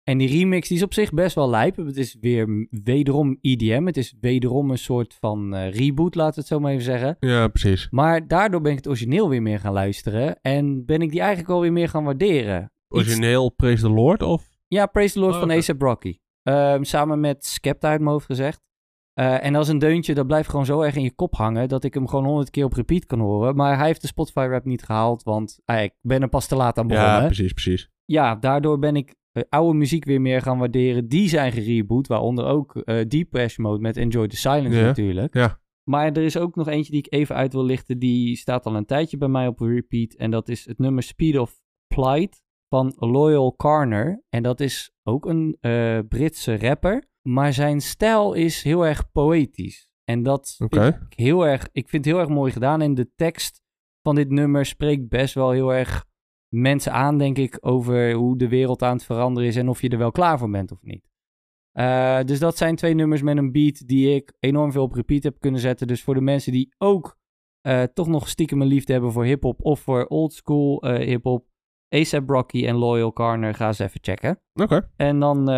En die remix die is op zich best wel lijp. Het is weer wederom EDM. Het is wederom een soort van eh, reboot, laten we het zo maar even zeggen. Ja, precies. Maar daardoor ben ik het origineel weer meer gaan luisteren. En ben ik die eigenlijk alweer meer gaan waarderen. Iets- Origineel Praise the Lord of? Ja, Praise the Lord Oh, van oké. A$AP Rocky. Ehm, samen met Skepta uit mijn hoofd gezegd. Eh, en dat is een deuntje, dat blijft gewoon zo erg in je kop hangen... dat ik hem gewoon honderd keer op repeat kan horen. Maar hij heeft de Spotify-rap niet gehaald, want ah, ik ben er pas te laat aan begonnen. Ja, Ja, precies, precies. daardoor ben ik oude muziek weer meer gaan waarderen. Die zijn gereboot, waaronder ook eh Deep Mode met Enjoy the Silence Ja, natuurlijk. ja. Maar er is ook nog eentje die ik even uit wil lichten. Die staat al een tijdje bij mij op repeat. En dat is het nummer Speed of Plight van Loyal Carner. En dat is ook een eh, Britse rapper. Maar zijn stijl is heel erg poëtisch. En dat vind ik heel erg, ik vind het heel erg mooi gedaan. En de tekst van dit nummer spreekt best wel heel erg mensen aan, denk ik, over hoe de wereld aan het veranderen is en of je er wel klaar voor bent of niet. Eh, dus dat zijn twee nummers met een beat die ik enorm veel op repeat heb kunnen zetten. Dus voor de mensen die ook eh, toch nog stiekem een liefde hebben voor hip-hop of voor old school eh, hip-hop, ASAP Rocky en Loyal Carner, ga eens even checken. Oké. En dan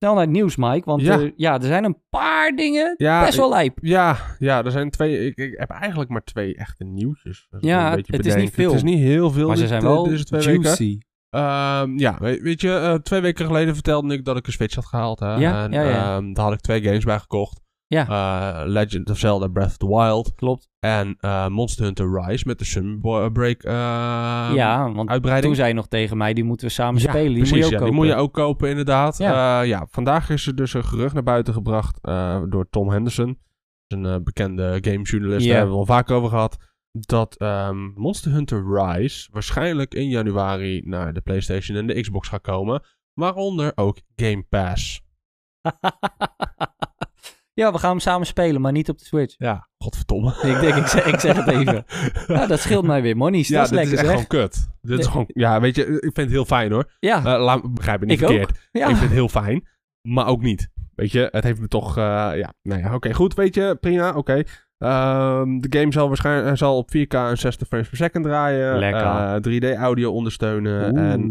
snel naar het nieuws, Mike. Want Ja. ja. ja, er zijn een paar dingen Ja, best wel lijp. Ja, ja, er zijn twee. Ik, ik heb eigenlijk maar twee echte nieuwtjes. Ja, het- is niet bedenk. Het is veel. niet heel veel. Maar ze zijn wel deze twee weken. juicy. Ehm, ja, weet, weet je, eh, twee weken geleden vertelde ik dat ik een Switch had gehaald. Hè? Ja, en, ja, ja. ehm, daar had ik twee games bij gekocht. Ja. Eh, Legend of Zelda Breath of the Wild. Klopt. En eh, Monster Hunter Rise met de Sunbreak eh ja, want uitbreiding. toen zei je nog tegen mij, die moeten we samen Ja, spelen. Die precies, moet je ook ja, kopen. die moet je ook kopen, inderdaad. Ja. Ja, vandaag is er dus een gerucht naar buiten gebracht door Tom Henderson. Een bekende gamejournalist, daar hebben we al vaak over gehad. Dat ehm, Monster Hunter Rise waarschijnlijk in januari naar de PlayStation en de Xbox gaat komen. Waaronder ook Game Pass. ja, we gaan hem samen spelen, maar niet op de Switch. Ja, godverdomme. Ik denk, ik zeg, ik zeg het even. Ja, dat scheelt mij weer monies. Ja, dat is dit lekker is echt zeg. gewoon kut. Dit is gewoon, ja, weet je, ik vind het heel fijn hoor. Ja, Eh, laat, begrijp me niet ik ook. verkeerd. Ja. Ik vind het heel fijn, maar ook niet. Weet je, het heeft me toch, eh, ja, nou ja, oké, goed, weet je, prima, oké. Ehm, de game zal waarschijnlijk eh, zal op 4K en 60 frames per second draaien. Lekker. Eh, 3D audio ondersteunen. Oeh. En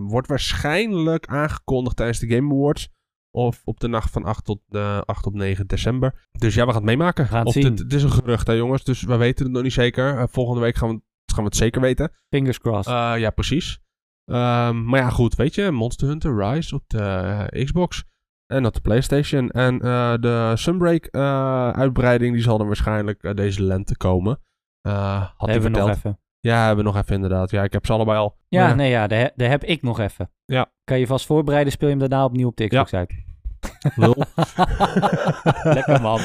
wordt waarschijnlijk aangekondigd tijdens de Game Awards. Of op de nacht van 8 tot, eh 8 op 9 december. Dus ja, we gaan het meemaken. Gaan het of Het is een gerucht, hè jongens. Dus we weten het nog niet zeker. Eh, volgende week gaan we, gaan we het zeker weten. fingers crossed. Eh, ja, precies. Ehm, maar ja, goed, weet je, Monster Hunter Rise op de Xbox en op de PlayStation. En de Sunbreak eh, uitbreiding, die zal dan waarschijnlijk deze lente komen. Had hij nog verteld. even. Ja, hebben we nog even inderdaad. Ja, ik heb ze allebei al. Ja, Maar nee, ja, daar, he- daar heb ik nog even. Ja. Kan je vast voorbereiden, speel je hem daarna opnieuw op de Xbox uit. lul. Lekker man.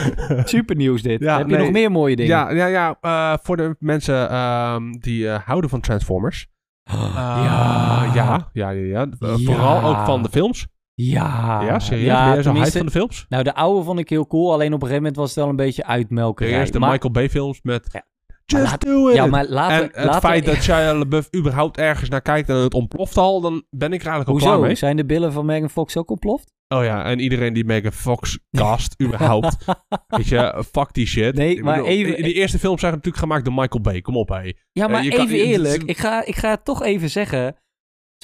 Super nieuws dit. Ja, heb je nog meer mooie dingen? Ja, ja, ja eh, voor de mensen ehm, die eh, houden van Transformers. Eh, ja. ja, ja, ja, ja. Ja. Vooral ook van de films. Ja. ja, serieus? Ja, ben zo hype van de films? Nou, de oude vond ik heel cool. Alleen op een gegeven moment was het wel een beetje. Serieus, de maar, Michael Bay films met... Ja. Just Maar laat- do it! Ja, maar laten En het laten feit dat Shia LaBeouf überhaupt ergens naar kijkt en het ontploft al, dan ben ik er eigenlijk al klaar Hoezo? mee. Zijn de billen van Megan Fox ook ontploft? Oh ja, en iedereen die Megan Fox cast, überhaupt. Weet je, fuck die shit. Nee, maar bedoel, even- Die eerste films zijn natuurlijk gemaakt door Michael Bay, kom op hé. Ja, maar je kan- even eerlijk. Ik ga, ik ga het toch even zeggen.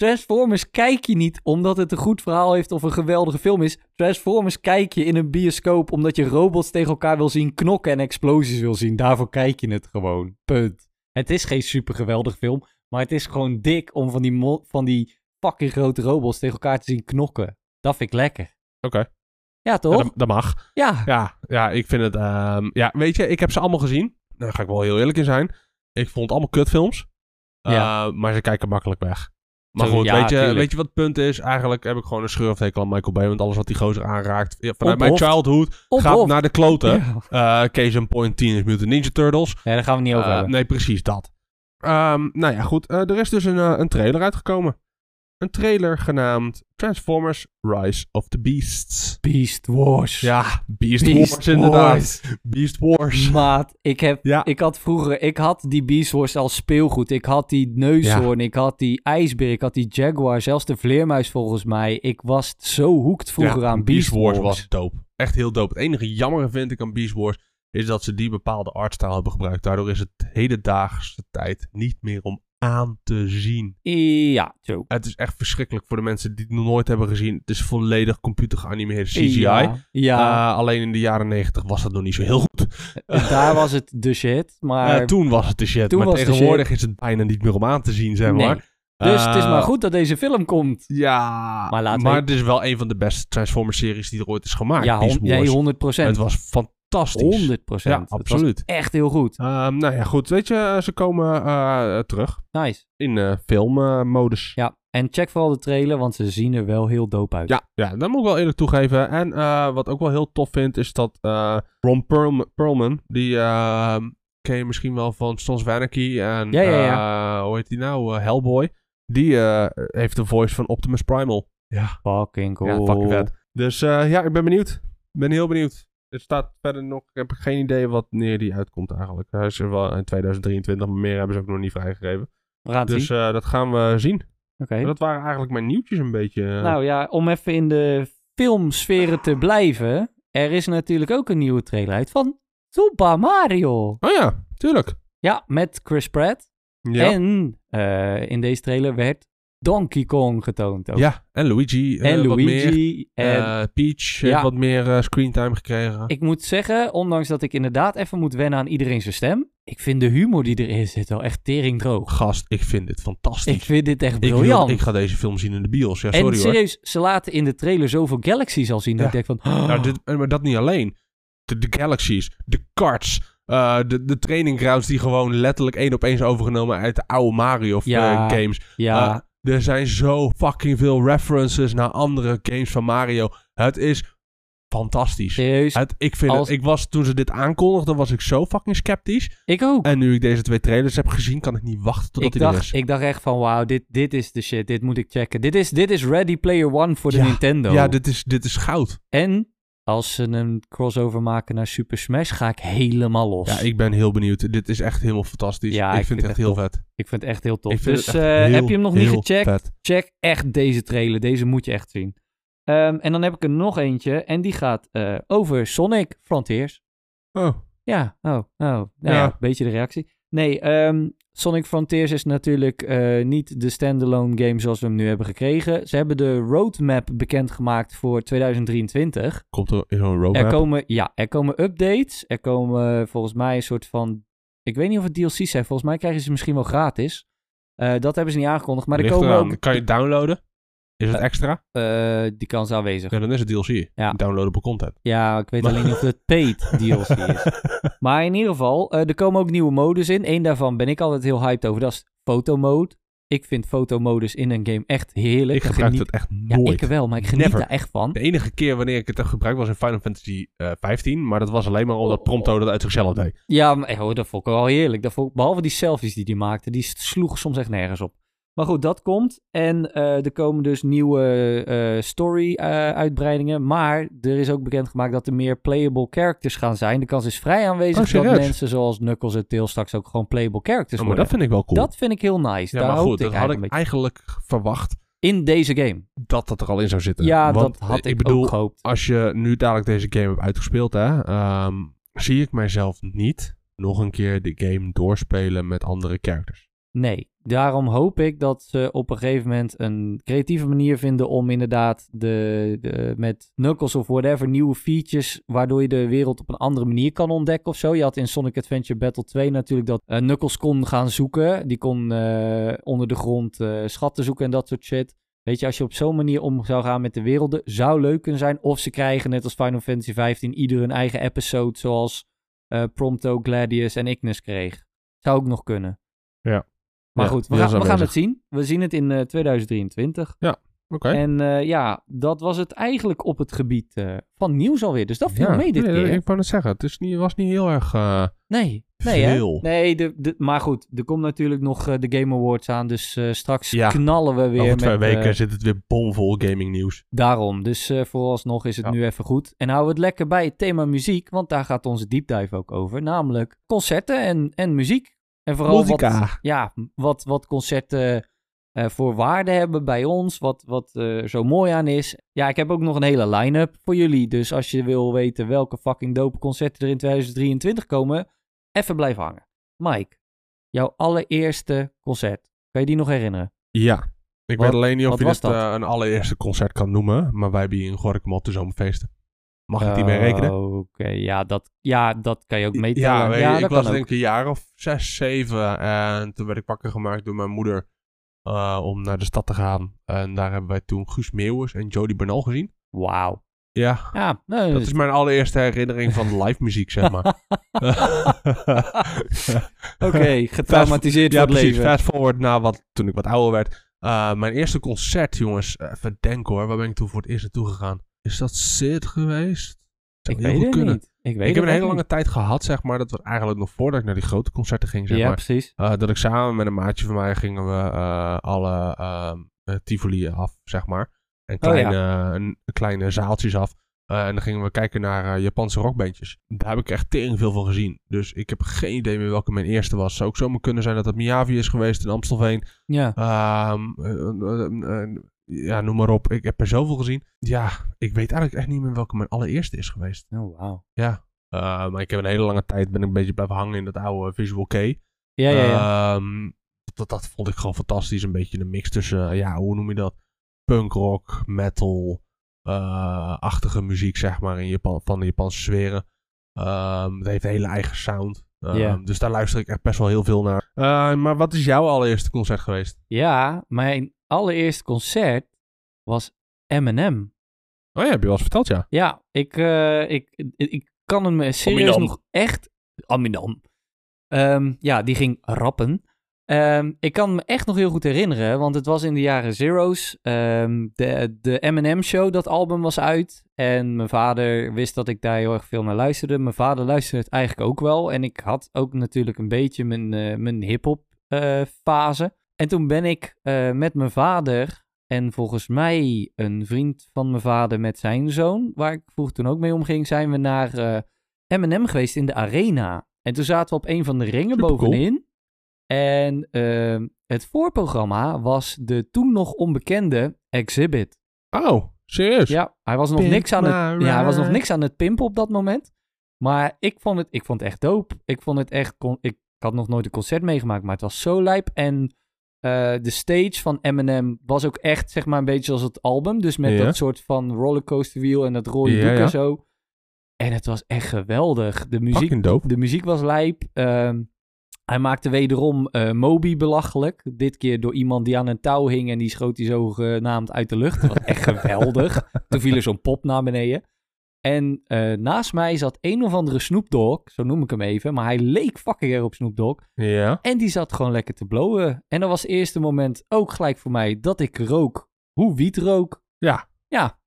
Transformers kijk je niet omdat het een goed verhaal heeft of een geweldige film is. Transformers kijk je in een bioscoop omdat je robots tegen elkaar wil zien knokken en explosies wil zien. Daarvoor kijk je het gewoon. Punt. Het is geen super geweldig film, maar het is gewoon dik om van die, van die fucking grote robots tegen elkaar te zien knokken. Dat vind ik lekker. Oké, Ja, ja, toch? dat, dat mag. Ja. Ja, ja, ik vind het... ehm, ja, weet je, ik heb ze allemaal gezien. Daar ga ik wel heel eerlijk in zijn. Ik vond het allemaal kutfilms. Ja. Eh, maar ze kijken makkelijk weg. Maar goed, ja, weet, je, tuurlijk. weet je wat het punt is? Eigenlijk heb ik gewoon een hekel aan Michael Bay. Want alles wat die gozer aanraakt... Ja, vanuit Op mijn childhood Op gaat naar de kloten. Ja. Eh Case in Point Teenage Mutant Ninja Turtles. Nee, daar gaan we niet over Eh, hebben. nee, precies dat. Ehm, nou ja, goed. eh, er is dus een, een trailer uitgekomen. Een trailer genaamd Transformers Rise of the Beasts. Beast Wars. Ja, Beast, Beast Wars inderdaad. Beast Wars. Maat, ik, heb, Ja. ik had vroeger, ik had die Beast Wars als speelgoed. Ik had die neushoorn, ik had die ijsbeer, ik had die jaguar, zelfs de vleermuis volgens mij. Ik was zo hoekt vroeger Ja, aan Beast, Wars. was dope. Echt heel dope. Het enige jammer vind ik aan Beast Wars is dat ze die bepaalde artstyle hebben gebruikt. Daardoor is het hedendaagse tijd niet meer om aan te zien. Ja, zo. Het is echt verschrikkelijk voor de mensen die het nog nooit hebben gezien. Het is volledig computer geanimeerde CGI. Ja, ja. Eh, alleen in de jaren negentig was dat nog niet zo heel goed. daar was het de shit, maar... Eh, toen was het de shit. toen maar tegenwoordig is het bijna niet meer om aan te zien, zeg Nee. maar. dus het is Eh, maar goed dat deze film komt. Ja, Maar maar, het is wel een van de beste Transformers-series die er ooit is gemaakt. ja, hon- nee, Wars. 100 procent. Het was fantastisch. 100 procent. Ja, absoluut. echt heel goed. Ehm, nou ja, goed. Weet je, ze komen eh, terug Nice. in eh, filmmodus. Ja, en check vooral de trailer, want ze zien er wel heel dope uit. Ja, ja, dat moet ik wel eerlijk toegeven. En eh, wat ook wel heel tof vind, is dat eh, Ron Perlman, Perlman die eh, ken je misschien wel van Sons of Anarchy en Ja, ja, eh, hoe heet die nou? Eh, Hellboy. Die eh, heeft de voice van Optimus Primal. Ja, Fucking cool. ja fucking vet. Dus eh, ja, ik ben benieuwd. Ik ben heel benieuwd. Er staat verder nog, ik heb geen idee wat wanneer die uitkomt eigenlijk. Hij is er wel in 2023, maar meer hebben ze ook nog niet vrijgegeven. We gaan het Dus eh, dat gaan we zien. Oké. Dat waren eigenlijk mijn nieuwtjes een beetje. Nou ja, om even in de filmsferen te blijven. Er is natuurlijk ook een nieuwe trailer uit van Super Mario. Oh ja, tuurlijk. Ja, met Chris Pratt. Ja. En eh, in deze trailer werd Donkey Kong getoond ook. Ja, en Luigi. eh, en wat meer. Luigi. En Eh, Peach heeft Ja. wat meer eh, screentime gekregen. ik moet zeggen, ondanks dat ik inderdaad even moet wennen aan iedereen zijn stem. Ik vind de humor die erin zit wel echt teringdroog. Gast, ik vind dit fantastisch. Ik vind dit echt Ik, wil- briljant. ik ga deze film zien in de bios. Ja, en sorry hoor. serieus, ze laten in de trailer zoveel galaxies al zien. Dat Ja. ik denk van... Nou, dit, maar dat niet alleen. De, de galaxies, de karts, eh, de, de training grounds die gewoon letterlijk één op één zijn overgenomen uit de oude Mario Ja. eh, games. ja, Eh, er zijn zo fucking veel references naar andere games van Mario. Het is fantastisch. Serieus, Het, ik vind Als- het, ik was, toen ze dit aankondigden, was ik zo fucking sceptisch. ik ook. En nu ik deze twee trailers heb gezien, kan ik niet wachten Ik hij er dacht, is. ik dacht echt van, wauw, dit, dit is de shit. Dit moet ik checken. Dit is, dit is Ready Player One voor de Ja, Nintendo. Ja, dit is, dit is goud. En als ze een crossover maken naar Super Smash, ga ik helemaal los. Ja, ik ben heel benieuwd. Dit is echt helemaal fantastisch. Ja, ik, ik vind het echt heel vet. Ik vind het echt heel tof. Dus eh, heel, heb je hem nog niet gecheckt? vet. Check echt deze trailer. Deze moet je echt zien. Ehm, en dan heb ik er nog eentje. En die gaat eh, over Sonic Frontiers. Oh, Ja, oh, oh. Nou ja, Ja. een beetje de reactie. Nee, ehm, Sonic Frontiers is natuurlijk eh, niet de standalone game zoals we hem nu hebben gekregen. Ze hebben de roadmap bekendgemaakt voor 2023. komt er in zo'n roadmap? Er komen, ja, er komen updates. Er komen volgens mij een soort van... Ik weet niet of het DLC's zijn. Volgens mij krijgen ze misschien wel gratis. Eh, dat hebben ze niet aangekondigd. Maar er komen eraan. ook... Kan je het downloaden? Is het Eh, extra? eh, die kans is aanwezig. Ja, dan is het DLC. Ja. Downloadable content. Ja, ik weet alleen niet of het paid DLC is. Maar in ieder geval, eh, er komen ook nieuwe modus in. Eén daarvan ben ik altijd heel hyped over. Dat is fotomode. Ik vind fotomodus in een game echt heerlijk. ik gebruik geniet... het echt Ja, nooit. ik wel, maar ik geniet Never. daar echt van. De enige keer wanneer ik het heb gebruikt was in Final Fantasy eh 15. Maar dat was alleen maar omdat Prompto dat uit zichzelf deed. Ja, maar, oh, dat vond ik wel heerlijk. Dat vond, behalve die selfies die die maakte, die sloegen soms echt nergens op. Maar goed, dat komt. En eh, er komen dus nieuwe eh, story-uitbreidingen. maar er is ook bekendgemaakt dat er meer playable characters gaan zijn. De kans is vrij aanwezig Oh, dat mensen zoals Knuckles en Tails straks ook gewoon playable characters Oh, maar worden. dat vind ik wel cool. Dat vind ik heel nice. ja, Daar maar goed, dat ik had ik eigenlijk verwacht In deze game. dat dat er al in zou zitten. Ja, Want, dat had eh, ik, bedoel, ook gehoopt. als je nu dadelijk deze game hebt uitgespeeld, hè, ehm, zie ik mijzelf niet nog een keer de game doorspelen met andere characters. Nee, daarom hoop ik dat ze op een gegeven moment een creatieve manier vinden om inderdaad de, met Knuckles of whatever nieuwe features, waardoor je de wereld op een andere manier kan ontdekken of zo. Je had in Sonic Adventure Battle 2 natuurlijk dat eh, Knuckles kon gaan zoeken. Die kon eh, onder de grond eh, schatten zoeken en dat soort shit. Weet je, als je op zo'n manier om zou gaan met de werelden, zou leuk kunnen zijn. Of ze krijgen net als Final Fantasy 15 ieder hun eigen episode, zoals Prompto, Gladius en Ignis kreeg. Zou ook nog kunnen. Ja. Maar Ja, goed, we, gaan, we gaan het zien. We zien het in eh, 2023. Oké. En eh, ja, dat was het eigenlijk op het gebied eh, van nieuws alweer. Dus dat viel Ja, mee dit nee, keer. Ik wou net zeggen, het is niet, was niet heel erg... Nee, nee hè? Veel. Nee, de, de, maar goed, er komt natuurlijk nog de Game Awards aan. Dus straks Ja. knallen we weer over twee met... weken zit het weer bomvol gaming nieuws. Daarom. Dus vooralsnog is het Ja. nu even goed. En houden we het lekker bij het thema muziek. Want daar gaat onze deep dive ook over. Namelijk concerten en, en muziek. En vooral wat, ja, wat, wat concerten eh, voor waarde hebben bij ons. Wat, wat eh, zo mooi aan is. Ja, ik heb ook nog een hele line-up voor jullie. Dus als je wil weten welke fucking dope concerten er in 2023 komen. Even blijven hangen. Mike, jouw allereerste concert. Kan je die nog herinneren? Ja. Ik Wat- weet alleen niet of je dit dat? eh, een allereerste concert kan noemen. Maar wij hebben hier in Gorkum al de zomerfeesten. Mag ik die mee rekenen? Oké, ja, dat, ja, dat kan je ook meetellen. Ja, ja ik dat was denk ik een jaar of zes, zeven. En toen werd ik wakker gemaakt door mijn moeder eh, om naar de stad te gaan. En daar hebben wij toen Guus Meeuwis en Jody Bernal gezien. Wauw. Ja, Ja, nee, dat is mijn allereerste herinnering van live muziek, zeg maar. Oké, getraumatiseerd ja, voor het precies. leven. Fast forward naar wat, toen ik wat ouder werd. Eh, mijn eerste concert, jongens. Even denken hoor. Waar ben ik toen voor het eerst naartoe gegaan? Is dat Sid geweest? Zou Ik heel weet goed het kunnen. niet. Ik, weet Ik heb een hele lange tijd gehad, zeg maar. Dat was eigenlijk nog voordat ik naar die grote concerten ging, zeg. Ja, maar. precies. Eh, dat ik samen met een maatje van mij gingen we eh, alle eh, Tivoli af, zeg maar. En Oh, ja. kleine, een, kleine zaaltjes af. En dan gingen we kijken naar Japanse rockbandjes. Daar heb ik echt tering veel van gezien. Dus ik heb geen idee meer welke mijn eerste was. Zou ook zomaar kunnen zijn dat het Miyavi is geweest in Amstelveen. Ja. Ehm, eh, eh, eh, ja, noem maar op. Ik heb er zoveel gezien. Ja, ik weet eigenlijk echt niet meer welke mijn allereerste is geweest. Oh, wauw. Ja. Eh, maar ik heb een hele lange tijd ben ik een beetje blijven hangen in dat oude Visual K. Ja, ja, ja. Ehm, dat, dat vond ik gewoon fantastisch. Een beetje een mix tussen, ja, hoe noem je dat? Punkrock, metal, eh, achtige muziek, zeg maar, in Japan, van de Japanse sferen. Ehm, het heeft een hele eigen sound. Ja. Dus daar luister ik echt best wel heel veel naar. Eh, maar wat is jouw allereerste concert geweest? ja, mijn allereerste concert was Eminem. Oh ja, heb je wel eens verteld, ja. Ja, ik, eh, ik, ik, ik kan hem serieus Aminam. nog echt... Aminam. Ehm, ja, die ging rappen. Ehm, ik kan me echt nog heel goed herinneren, want het was in de jaren zero's. Ehm, de, de M&M Show, dat album was uit. En mijn vader wist dat ik daar heel erg veel naar luisterde. Mijn vader luisterde het eigenlijk ook wel. En ik had ook natuurlijk een beetje mijn, eh, mijn hip-hop eh, fase. En toen ben ik eh, met mijn vader en volgens mij een vriend van mijn vader met zijn zoon, waar ik vroeger toen ook mee omging, zijn we naar eh M&M geweest in de arena. En toen zaten we op een van de ringen Supercool. bovenin. En ehm, het voorprogramma was de toen nog onbekende Exhibit. Oh, serieus? Ja, hij was nog, Pimp niks aan, het, ja, hij was nog niks aan het pimpen op dat moment. Maar ik vond het, ik vond het echt dope. Ik vond het echt... con- Ik had nog nooit een concert meegemaakt, maar het was zo lijp. En eh, de stage van Eminem was ook echt, zeg maar, een beetje zoals het album. Dus met Ja. dat soort van rollercoaster wheel en dat rode Ja, doek ja. en zo. En het was echt geweldig. De muziek, de muziek was lijp. Ehm, hij maakte wederom eh, Moby belachelijk. Dit keer door iemand die aan een touw hing en die schoot hij zo genaamd uit de lucht. Dat was echt geweldig. Toen viel er zo'n pop naar beneden. En eh, naast mij zat een of andere Snoop Dogg, zo noem ik hem even. Maar hij leek fucking erg op Snoop Dogg. Ja. En die zat gewoon lekker te blowen. En dat was het eerste moment ook gelijk voor mij dat ik rook hoe wiet rook. Ja. Ja,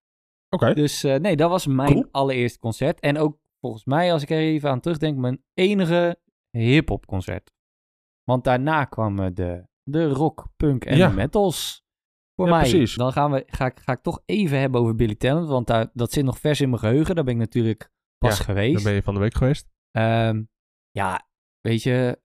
Oké. dus eh, nee, dat was mijn Cool. allereerste concert. En ook volgens mij, als ik er even aan terugdenk, mijn enige hip-hop concert. Want daarna kwamen de, de rock, punk en Ja. de metals. Voor Ja, mij. precies. Dan gaan we, ga, ik, ga ik toch even hebben over Billy Talent. Want daar, dat zit nog vers in mijn geheugen. Daar ben ik natuurlijk pas Ja, geweest. Daar ben je van de week geweest. Ehm, ja, weet je,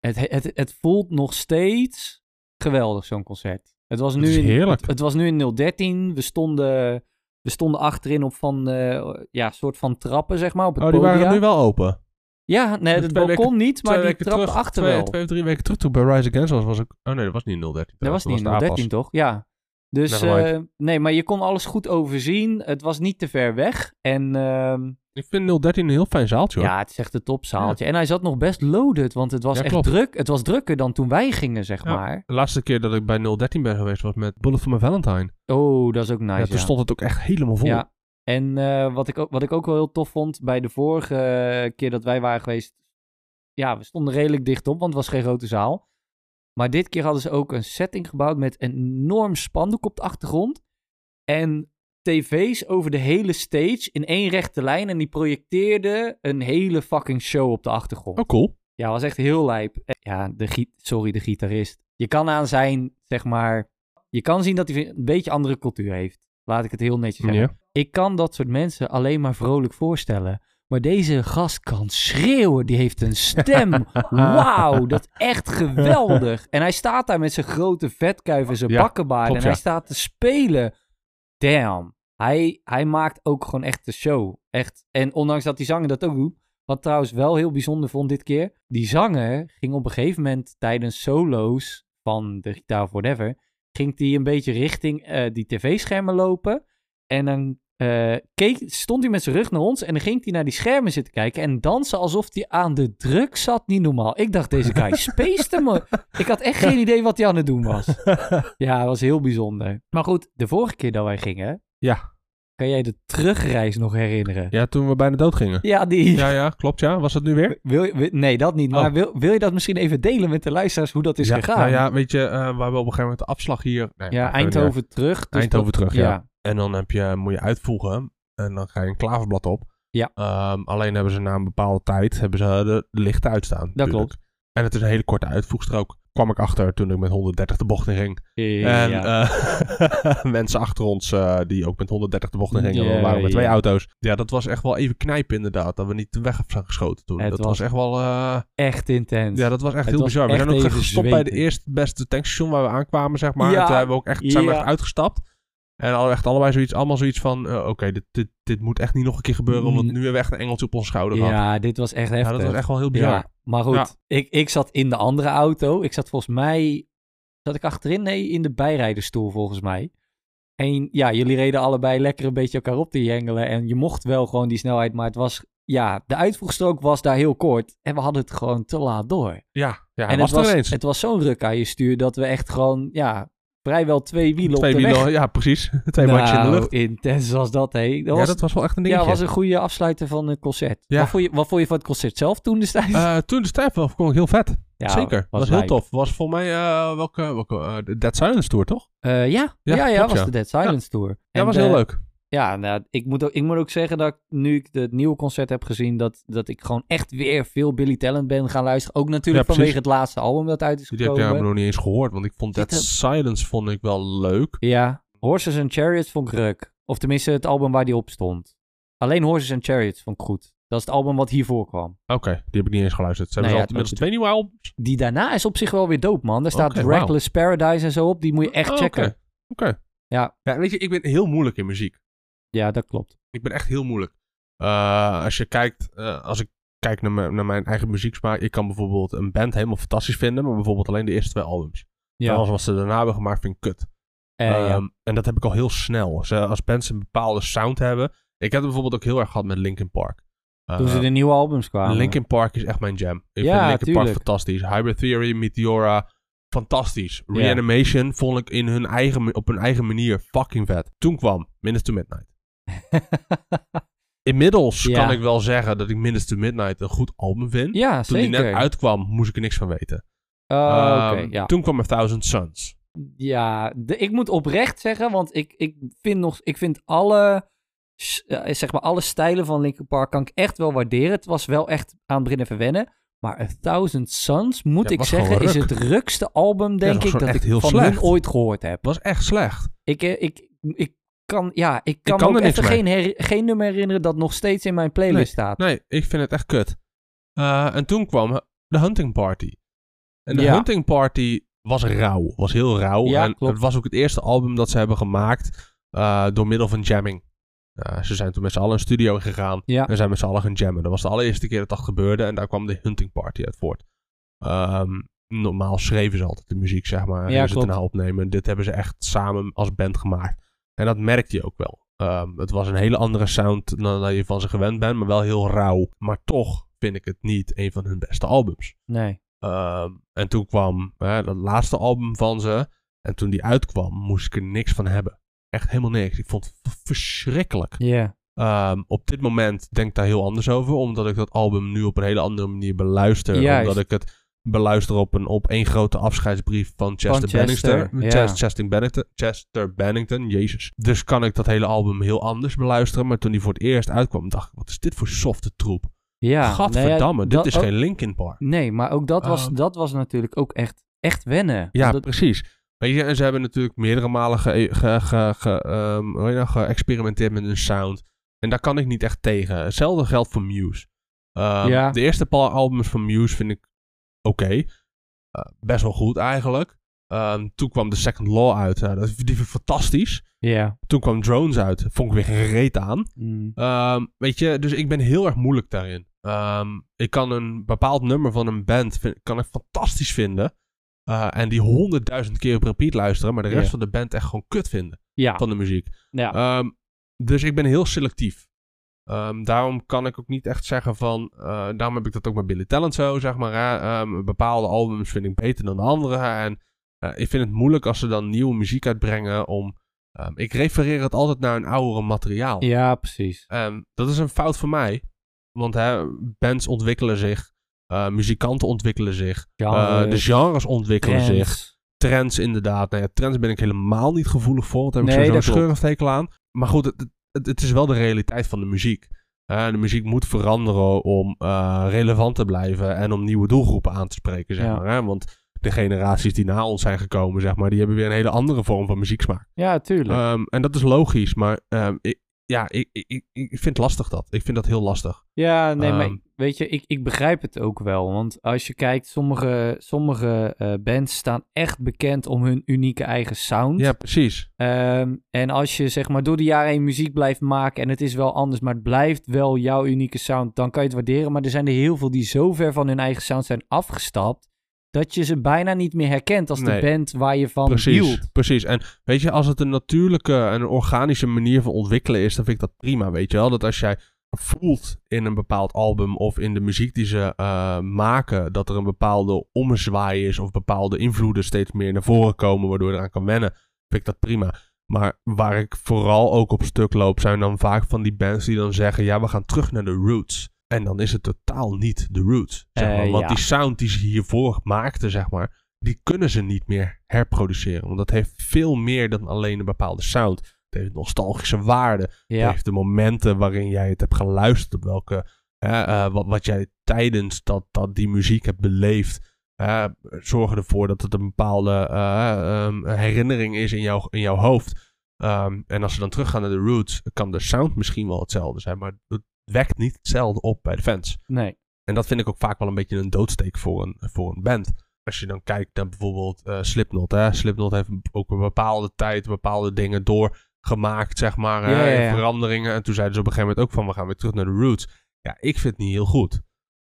het, het, het voelt nog steeds geweldig, zo'n concert. Het was, nu is in, heerlijk. Het, het was nu in 013. We stonden, we stonden achterin op van, eh, ja, soort van trappen, zeg maar, op het Oh, die waren nu wel open. Ja, nee, het twee balkon niet, maar Twee die terug, achter twee, wel. Twee of drie weken terug toen bij Rise Against was, was ik... Oh nee, dat was niet 013. dat was niet in AFAS. 013, toch? Ja. Dus, eh, nee, maar je kon alles goed overzien. Het was niet te ver weg. En ehm, Ik vind 013 een heel fijn zaaltje hoor. Ja, het is echt een topzaaltje. En hij zat nog best loaded, want het was Ja, echt klopt. druk. Het was drukker dan toen wij gingen, zeg Ja. maar. De laatste keer dat ik bij 013 ben geweest was met Bullet for my Valentine. Oh, dat is ook nice, ja, ja. toen stond het ook echt helemaal vol. Ja. En eh, wat, ik ook, wat ik ook wel heel tof vond, bij de vorige keer dat wij waren geweest... Ja, we stonden redelijk dichtop, want het was geen grote zaal. Maar dit keer hadden ze ook een setting gebouwd met een enorm spandoek op de achtergrond. En tv's over de hele stage in één rechte lijn. En die projecteerden een hele fucking show op de achtergrond. Oh, cool. Ja, was echt heel lijp. En Ja, de sorry, de gitarist. Je kan aan zijn, zeg maar... Je kan zien dat hij een beetje andere cultuur heeft. Laat ik het heel netjes zeggen. Ja. Ik kan dat soort mensen alleen maar vrolijk voorstellen. Maar deze gast kan schreeuwen. Die heeft een stem. Wauw, dat is echt geweldig. En hij staat daar met zijn grote vetkuif en zijn Ja, bakkenbaard. klopt, en hij ja. staat te spelen. Damn. Hij, hij maakt ook gewoon echt de show. Echt. En ondanks dat die zanger dat ook doet. Wat trouwens wel heel bijzonder vond dit keer. Die zanger ging op een gegeven moment tijdens solo's van de gitaar of whatever. Ging hij een beetje richting eh, die tv-schermen lopen. En dan eh, keek, stond hij met zijn rug naar ons. En dan ging hij naar die schermen zitten kijken. En dansen alsof hij aan de druk zat. Niet normaal. Ik dacht, deze guy spaced hem. Ik had echt geen idee wat hij aan het doen was. Ja, dat was heel bijzonder. Maar goed, de vorige keer dat wij gingen. Ja. Kan jij de terugreis nog herinneren? ja, toen we bijna dood gingen. Ja, die. Ja, ja, klopt ja. Was dat nu weer? Wil je, nee, dat niet. Maar Oh. wil, wil je dat misschien even delen met de luisteraars hoe dat is ja, gegaan? Nou ja, weet je, eh, we hebben op een gegeven moment de afslag hier. Nee, Ja, Eindhoven terug. dus Eindhoven dat- terug, ja. En dan heb je, moet je uitvoegen. En dan ga je een klaverblad op. Ja. Ehm, alleen hebben ze na een bepaalde tijd hebben ze de, de lichten uitstaan. natuurlijk. klopt. En het is een hele korte uitvoegstrook. Kwam ik achter toen ik met 130 de bocht in ging. En eh, mensen achter ons eh, die ook met 130 de bocht in gingen. We waren met twee auto's. Ja, dat was echt wel even knijpen inderdaad. Dat we niet de weg op zijn geschoten toen. Het dat was was, echt wel... eh, echt intens. ja, dat was echt Het heel was bizar. We zijn ook gestopt bij de eerste beste tankstation waar we aankwamen, zeg maar. Ja. En toen hebben we ook echt, zijn we echt uitgestapt. En al echt allebei zoiets, allemaal zoiets van... eh, Oké, dit, dit, dit moet echt niet nog een keer gebeuren... omdat Mm. nu weer echt een engeltje op onze schouder gehad. Ja, dit was echt heftig. Ja, dat was echt wel heel bizar. Ja, maar goed, Ja. ik, ik zat in de andere auto. Ik zat volgens mij... Zat ik achterin? Nee, in de bijrijderstoel volgens mij. En ja, jullie reden allebei lekker een beetje elkaar op te jengelen. En je mocht wel gewoon die snelheid, maar het was... Ja, de uitvoegstrook was daar heel kort. En we hadden het gewoon te laat door. Ja, ja en was het, was, het was zo'n ruk aan je stuur dat we echt gewoon... Ja, vrijwel twee wielen Twee op de wielen, weg... ja precies. Twee bandjes in de Nou, lucht. intens was dat, hé. Dat ja, was, dat was wel echt een ja, dingetje. was een goede afsluiter van het concert. Ja. Wat, vond je, wat vond je van het concert zelf toen destijds? Eh, toen de stijf wel vond ik heel vet. Ja, Zeker, was, heel lijp. tof. Was volgens mij, eh, welke, welke eh, de Dead Silence Tour, toch? Eh, ja, ja, ja, klopt, was ja. de Dead Silence Tour. Ja, En, was heel leuk. Ja, nou, ik, moet ook, ik moet ook zeggen dat ik, nu ik het nieuwe concert heb gezien, dat, dat ik gewoon echt weer veel Billy Talent ben gaan luisteren. Ook natuurlijk Ja, vanwege het laatste album dat uit is Die heb ik gekomen. nog niet eens gehoord, want ik vond Dead Zit Silence vond ik wel leuk. Ja, Horses and Chariots vond ik ruk. Of tenminste het album waar die op stond. Alleen Horses and Chariots vond ik goed. Dat is het album wat hiervoor kwam. Oké, die heb ik niet eens geluisterd. Ze hebben al ja, inmiddels twee nieuwe albums. Die daarna is op zich wel weer dope, man. Daar staat. Reckless Paradise en zo op. Die moet je echt Oh, checken. Oké. Oké. Ja. ja. Weet je, ik ben heel moeilijk in muziek. Ja, dat klopt. Ik ben echt heel moeilijk. Eh, als je kijkt, eh, als ik kijk naar, mijn- naar mijn eigen muzieksmaak, ik kan bijvoorbeeld een band helemaal fantastisch vinden, maar bijvoorbeeld alleen de eerste twee albums. Ja. En alles wat ze daarna hebben gemaakt vind ik kut. Ja. Ehm, En dat heb ik al heel snel. Als, als bands een bepaalde sound hebben. Ik heb het bijvoorbeeld ook heel erg gehad met Linkin Park. Toen ze de nieuwe albums kwamen. Linkin Park is echt mijn jam. Ik Ja, vind Linkin Park fantastisch. Hybrid Theory, Meteora, fantastisch. Reanimation vond ik in hun eigen, op hun eigen manier fucking vet. Toen kwam Minutes to Midnight. Inmiddels Ja. kan ik wel zeggen dat ik Minutes to Midnight een goed album vind. ja, Toen zeker. die net uitkwam, moest ik er niks van weten. Oh, Ehm, ja. Toen kwam er Thousand Suns. Ja, de, ik moet oprecht zeggen, want ik, ik vind nog, ik vind alle, eh, zeg maar, alle stijlen van Linkin Park kan ik echt wel waarderen. Het was wel echt aan het begin even wennen. Maar A Thousand Suns, moet Ja, ik zeggen, is het rukste album, denk ik, dat ik van slecht. hun ooit gehoord heb. Was echt slecht. Ik, eh, ik, ik kan, ja, ik kan, kan me ook er even geen, her- geen nummer herinneren dat nog steeds in mijn playlist Nee, staat. Nee, ik vind het echt kut. Eh, en toen kwam de Hunting Party. En de Ja. Hunting Party was rauw. Was heel rauw. Ja, en klopt. het was ook het eerste album dat ze hebben gemaakt eh, door middel van jamming. Eh, ze zijn toen met z'n allen een studio gegaan Ja. en zijn met z'n allen gaan jammen. Dat was de allereerste keer dat dat gebeurde en daar kwam de Hunting Party uit voort. Ehm, normaal schreven ze altijd de muziek, zeg maar. Ja, gingen ze het daarna opnemen. Dit hebben ze echt samen als band gemaakt. En dat merkte je ook wel. Ehm, het was een hele andere sound dan je van ze gewend bent, maar wel heel rauw. Maar toch vind ik het niet een van hun beste albums. Nee. Ehm, en toen kwam hè, dat laatste album van ze. En toen die uitkwam, moest ik er niks van hebben. Echt helemaal niks. Ik vond het verschrikkelijk. Ja. Ehm, op dit moment denk ik daar heel anders over. Omdat ik dat album nu op een hele andere manier beluister. Juist. Omdat ik het beluister op een op één grote afscheidsbrief van Chester, Chester, Bennington. ja. Chester, Chester Bennington. Chester Bennington, jezus. Dus kan ik dat hele album heel anders beluisteren. Maar toen die voor het eerst uitkwam, dacht ik, wat is dit voor softe troep? Ja. Gadverdamme, nee, dit is ook- geen Linkin Park. Nee, maar ook dat was, Ehm. dat was natuurlijk ook echt, echt wennen. Ja, Dat- precies. Weet je, en ze hebben natuurlijk meerdere malen ge, ge, ge, ge- hoe dat, geëxperimenteerd met hun sound. En daar kan ik niet echt tegen. Hetzelfde geldt voor Muse. Ehm, Ja. De eerste paar albums van Muse vind ik oké. Eh, best wel goed eigenlijk. Ehm, toen kwam The Second Law uit. Eh, dat, die vind ik fantastisch. Ja. Toen kwam Drones uit. Vond ik weer geen reet aan. Mm. Ehm, weet je, dus ik ben heel erg moeilijk daarin. Ehm, ik kan een bepaald nummer van een band vind, kan ik fantastisch vinden. Eh, en die honderdduizend keer op repeat luisteren. Maar de rest van de band echt gewoon kut vinden Ja. van de muziek. ja. Dus ik ben heel selectief. Ehm, daarom kan ik ook niet echt zeggen van... eh, daarom heb ik dat ook met Billy Talent zo, zeg maar. Hè? Ehm, bepaalde albums vind ik beter dan de andere. En eh, ik vind het moeilijk als ze dan nieuwe muziek uitbrengen om... ehm, ik refereer het altijd naar een oudere materiaal. ja, precies. Dat is een fout van mij. Want hè, bands ontwikkelen zich. eh, muzikanten ontwikkelen zich. Genres, de genres ontwikkelen zich. trends. Inderdaad. Nou ja, trends ben ik helemaal niet gevoelig voor. Want daar heb ik Nee, sowieso dat een klopt. scheurigstekel aan. Maar goed, het, het, het is wel de realiteit van de muziek. De muziek moet veranderen om eh, relevant te blijven. En om nieuwe doelgroepen aan te spreken, zeg Ja. maar. Hè? Want de generaties die na ons zijn gekomen, zeg maar, die hebben weer een hele andere vorm van muzieksmaak. Ja, tuurlijk. Ehm, en dat is logisch, maar ehm, ik, ja, ik, ik, ik, vind het lastig dat. Ik vind dat heel lastig. Ja, nee, maar Ehm. Weet je, ik, ik begrijp het ook wel. Want als je kijkt, sommige, sommige eh, bands staan echt bekend om hun unieke eigen sound. Ja, precies. Ehm, en als je zeg maar door de jaren heen muziek blijft maken en het is wel anders, maar het blijft wel jouw unieke sound, dan kan je het waarderen. Maar er zijn er heel veel die zo ver van hun eigen sound zijn afgestapt, dat je ze bijna niet meer herkent als Nee. de band waar je van Precies, hield. precies. En weet je, als het een natuurlijke en een organische manier van ontwikkelen is, dan vind ik dat prima, weet je wel. Dat als jij voelt in een bepaald album of in de muziek die ze eh, maken, dat er een bepaalde ommezwaai is of bepaalde invloeden steeds meer naar voren komen, waardoor je eraan kan wennen, vind ik dat prima. Maar waar ik vooral ook op stuk loop, zijn dan vaak van die bands die dan zeggen, ja, we gaan terug naar de roots. En dan is het totaal niet de Roots. Zeg maar. Eh, Want ja. die sound die ze hiervoor maakten, zeg maar, die kunnen ze niet meer herproduceren. Want dat heeft veel meer dan alleen een bepaalde sound. Het heeft nostalgische waarde. Het heeft de momenten waarin jij het hebt geluisterd. Op welke, hè, eh, wat, wat jij tijdens dat, dat die muziek hebt beleefd. eh, zorgen ervoor dat het een bepaalde eh, ehm, herinnering is in, jouw in jouw hoofd. Ehm, en als we dan teruggaan naar de roots, kan de sound misschien wel hetzelfde zijn. Maar het wekt niet hetzelfde op bij de fans. nee. En dat vind ik ook vaak wel een beetje een doodsteek voor een, voor een band. Als je dan kijkt naar bijvoorbeeld eh, Slipknot. Hè? Slipknot heeft ook een bepaalde tijd bepaalde dingen doorgemaakt, zeg maar. hè, Ja, ja, ja. in Veranderingen. En toen zeiden ze op een gegeven moment ook van, we gaan weer terug naar de roots. Ja, ik vind het niet heel goed.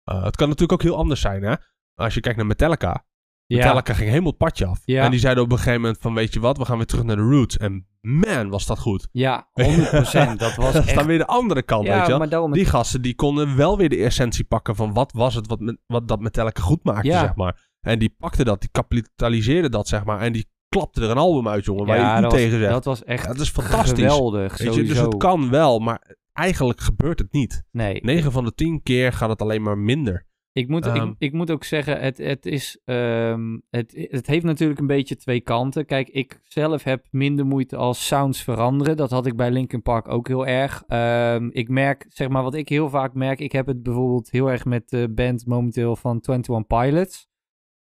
Eh, het kan natuurlijk ook heel anders zijn, hè. Als je kijkt naar Metallica. Metallica ging helemaal het padje af. En die zeiden op een gegeven moment van, weet je wat, we gaan weer terug naar de roots. En man, was dat goed. ja 100%. Dat was echt... dan weer de andere kant, weet je wel. Die gasten die konden wel weer de essentie pakken van wat was het wat, wat dat Metallica goed maakte, zeg maar. En die pakten dat, die kapitaliseerden dat, zeg maar. En die klapten er een album uit, jongen, waar ja, je u dat was- tegen zegt. Dat was echt Ja, dat is fantastisch. geweldig, Weet je, sowieso. dus het kan wel, maar eigenlijk gebeurt het niet. Nee, 9 van de 10 keer gaat het alleen maar minder. Ik moet, Ehm. ik, ik moet ook zeggen, het, het, is, ehm, het, het heeft natuurlijk een beetje twee kanten. Kijk, ik zelf heb minder moeite als sounds veranderen. Dat had ik bij Linkin Park ook heel erg. Ehm, ik merk, zeg maar, wat ik heel vaak merk. Ik heb het bijvoorbeeld heel erg met de band momenteel van 21 Pilots.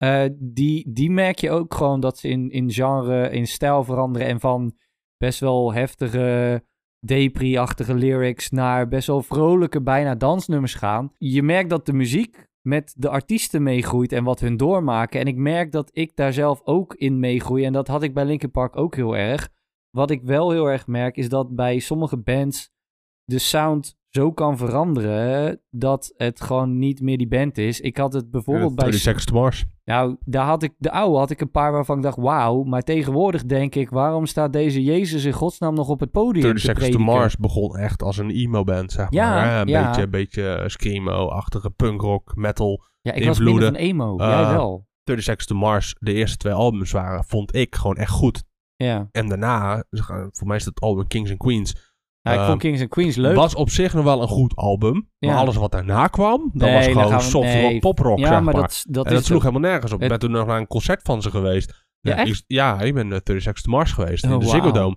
Eh, die, die merk je ook gewoon dat ze in, in genre, in stijl veranderen. En van best wel heftige depri-achtige lyrics naar best wel vrolijke, bijna dansnummers gaan. Je merkt dat de muziek met de artiesten meegroeit en wat hun doormaken. En ik merk dat ik daar zelf ook in meegroei. En dat had ik bij Linkin Park ook heel erg. Wat ik wel heel erg merk is dat bij sommige bands de sound zo kan veranderen dat het gewoon niet meer die band is. Ik had het bijvoorbeeld Uh, bij 30 Seconds to Mars. nou, daar had ik, de oude had ik een paar waarvan ik dacht, wauw. Maar tegenwoordig denk ik, waarom staat deze Jezus in godsnaam nog op het podium 30 te Seconds to? Mars begon echt als een emo-band, zeg Ja, maar. hè. Een ja. beetje, beetje screamo-achtige punkrock, metal. Ja, ik was minder invloeden. van emo. Eh, Jij wel. 30 Seconds to Mars, de eerste twee albums waren, vond ik gewoon echt goed. Ja. En daarna, voor mij is het album Kings and Queens, ja ik eh, vond Kings and Queens leuk. was op zich nog wel een goed album. Maar alles wat daarna kwam, dat Nee, was gewoon soft nee. rock, poprock, ja, zeg maar maar. dat, dat en dat sloeg helemaal nergens op. Het- Ik ben toen nog naar een concert van ze geweest. Ja, ik- echt? ja, ik ben naar 30 Seconds to Mars geweest in Oh, de wauw. Ziggo Dome.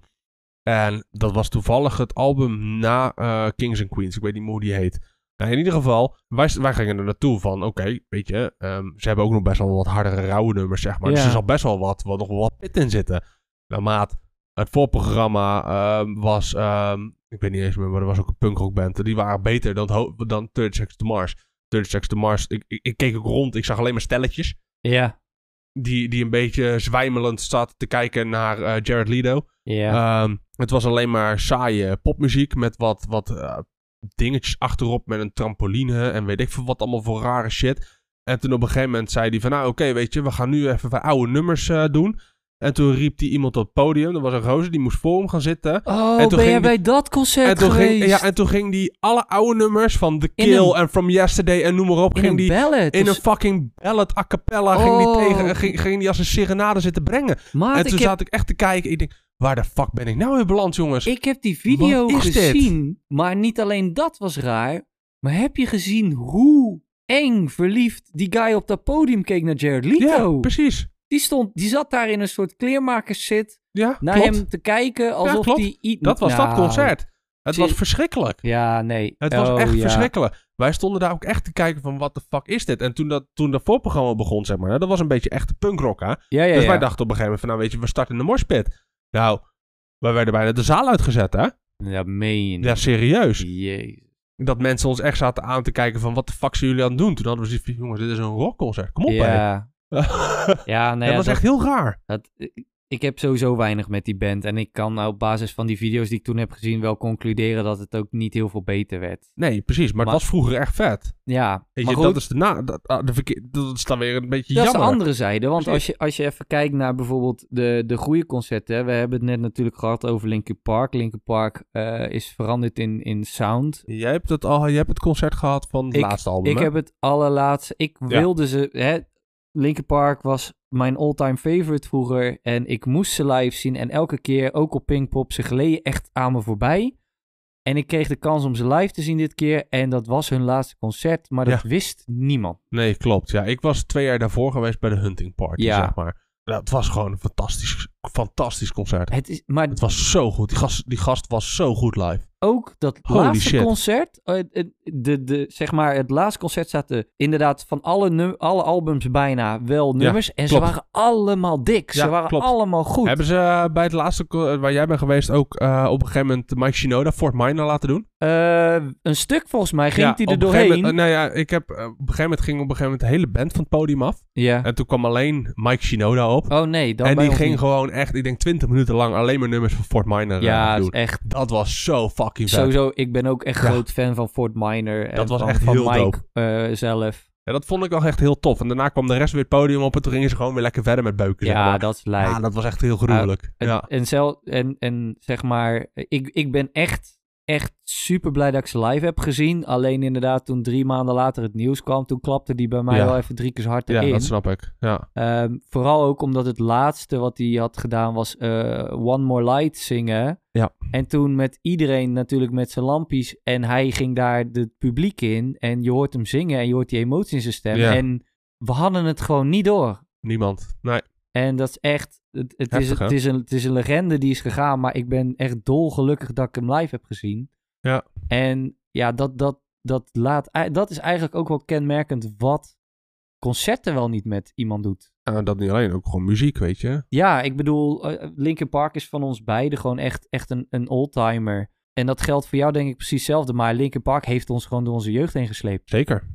En dat was toevallig het album na eh, Kings and Queens. Ik weet niet meer hoe die heet. Nou, in ieder geval, wij, wij gingen er naartoe van, oké, weet je, ehm, ze hebben ook nog best wel wat hardere rauwe nummers, zeg maar. Dus er zal best wel wat, wat, nog wel wat pit in zitten. Nou, maat, het voorprogramma ehm, was, ehm, ik weet niet eens meer, maar er was ook een punkrockband. Die waren beter dan, dan 30 Seconds to Mars. 30 Seconds to Mars, ik, ik, ik keek ook rond, ik zag alleen maar stelletjes. Ja, Die, die een beetje zwijmelend zaten te kijken naar eh, Jared Leto. ja. Ehm, het was alleen maar saaie popmuziek met wat, wat eh, dingetjes achterop met een trampoline en weet ik veel wat allemaal voor rare shit. En toen op een gegeven moment zei hij van nou oké weet je, we gaan nu even wat oude nummers eh, doen. En toen riep hij iemand op het podium, dat was een gozer, die moest voor hem gaan zitten. oh, en toen ben jij bij dat concert En toen, geweest? ging, ja, en toen ging die alle oude nummers van The Kill een- en From Yesterday en noem maar op, in ging een die ballad. in Dus- een fucking ballad a cappella ging, die Oh. tegen, ging, ging die als een serenade zitten brengen. Maat, en toen ik, heb, zat ik echt te kijken. Ik denk, waar de fuck ben ik nou in beland, jongens? ik heb die video is dit? gezien, maar niet alleen dat was raar. Maar heb je gezien hoe eng verliefd die guy op dat podium keek naar Jared Leto? ja, precies. Die, stond, die zat daar in een soort kleermakerszit Ja, naar klopt. hem te kijken alsof klopt. hij... i- Dat was dat Nou, concert. Het was verschrikkelijk. Ja, nee. Het was Oh, echt ja. verschrikkelijk. Wij stonden daar ook echt te kijken van, wat de fuck is dit? En toen dat, toen dat voorprogramma begon, zeg maar, hè, dat was een beetje echte punkrock, hè? Ja, ja, dus ja. wij dachten op een gegeven moment van, nou weet je, we starten in de morspit. Nou, wij werden bijna de zaal uitgezet, hè? Ja, meen je. Ja, serieus. Jezus. Dat mensen ons echt zaten aan te kijken van, wat de fuck zijn jullie aan het doen? Toen hadden we zoiets van, jongens, dit is een rockconcert. Kom op, hè. Ja, nee, dat was echt heel raar. dat, ik heb sowieso weinig met die band. En ik kan nou op basis van die video's die ik toen heb gezien wel concluderen dat het ook niet heel veel beter werd. Nee, precies. Maar, Maar- het was vroeger echt vet. Ja, Weet maar je, goed, dat is de na... Dat, ah, de dat is dan weer een beetje dat is de jammer. andere zijde. Want als je, als je even kijkt naar bijvoorbeeld de, de goede concerten. We hebben het net natuurlijk gehad over Linkin Park. Linkin Park eh, is veranderd in, in sound. Jij hebt het al, je hebt het concert gehad van het Ik- laatste album, Ik hè? heb het allerlaatste. Ik Ja. wilde ze. Hè, Linkin Park was mijn all-time favorite vroeger. En ik moest ze live zien. En elke keer, ook op Pinkpop, ze gleden echt aan me voorbij. En ik kreeg de kans om ze live te zien dit keer. En dat was hun laatste concert. Maar dat Ja. wist niemand. Nee, klopt. Ja, ik was twee jaar daarvoor geweest bij de Hunting Party, Ja. zeg maar. Nou, het was gewoon een fantastisch, fantastisch concert. Het is, maar Het was zo goed. Die gast, die gast was zo goed live. Ook dat Holy laatste shit. concert. eh, De, de, zeg maar, het laatste concert zaten inderdaad van alle, num- alle albums bijna wel nummers. en ze waren allemaal dik. ze Ja, waren klopt. allemaal goed. Hebben ze eh, bij het laatste eh, waar jij bent geweest ook op een gegeven moment Mike Shinoda Fort Minor laten doen? Een stuk volgens mij ging ja, op er doorheen. moment- nou ja, ik heb op een gegeven moment ging op een gegeven moment de hele band van het podium af. ja. En toen kwam alleen Mike Shinoda op. Oh nee, dan en die ging niet. gewoon echt, ik denk 20 minuten lang alleen maar nummers van Fort Minor Ja, doen. is echt Dat was zo fucking vet. Sowieso, ik ben ook echt Ja. groot fan van Fort Minor. en Dat was van, echt van heel Mike dope. eh, zelf. Ja, dat vond ik wel echt heel tof. En daarna kwam de rest weer het podium op en toen gingen ze gewoon weer lekker verder met beuken. zeg Ja, maar. dat is lijp. Ja, dat was echt heel gruwelijk. En, ja. en, en, en zeg maar, ik, ik ben echt, echt super blij dat ik ze live heb gezien. Alleen inderdaad, toen drie maanden later het nieuws kwam, toen klapte die bij mij Ja. wel even drie keer hard ja, erin. dat snap ik. Ja. Ehm, vooral ook omdat het laatste wat hij had gedaan was eh, One More Light zingen. Ja. En toen met iedereen natuurlijk met zijn lampjes. En hij ging daar het publiek in. En je hoort hem zingen en je hoort die emotie in zijn stem. Ja. En we hadden het gewoon niet door. Niemand. Nee. En dat is echt... Het, het, is, Heftig, het, is een, het is een legende die is gegaan. Maar ik ben echt dolgelukkig dat ik hem live heb gezien. Ja. En ja, dat, dat, dat, laat, dat is eigenlijk ook wel kenmerkend wat concerten wel niet met iemand doet. Nou, dat niet alleen, ook gewoon muziek, weet je. Ja, ik bedoel, eh, Linkin Park is van ons beiden gewoon echt, echt een, een oldtimer. En dat geldt voor jou denk ik precies hetzelfde. Maar Linkin Park heeft ons gewoon door onze jeugd heen gesleept. Zeker.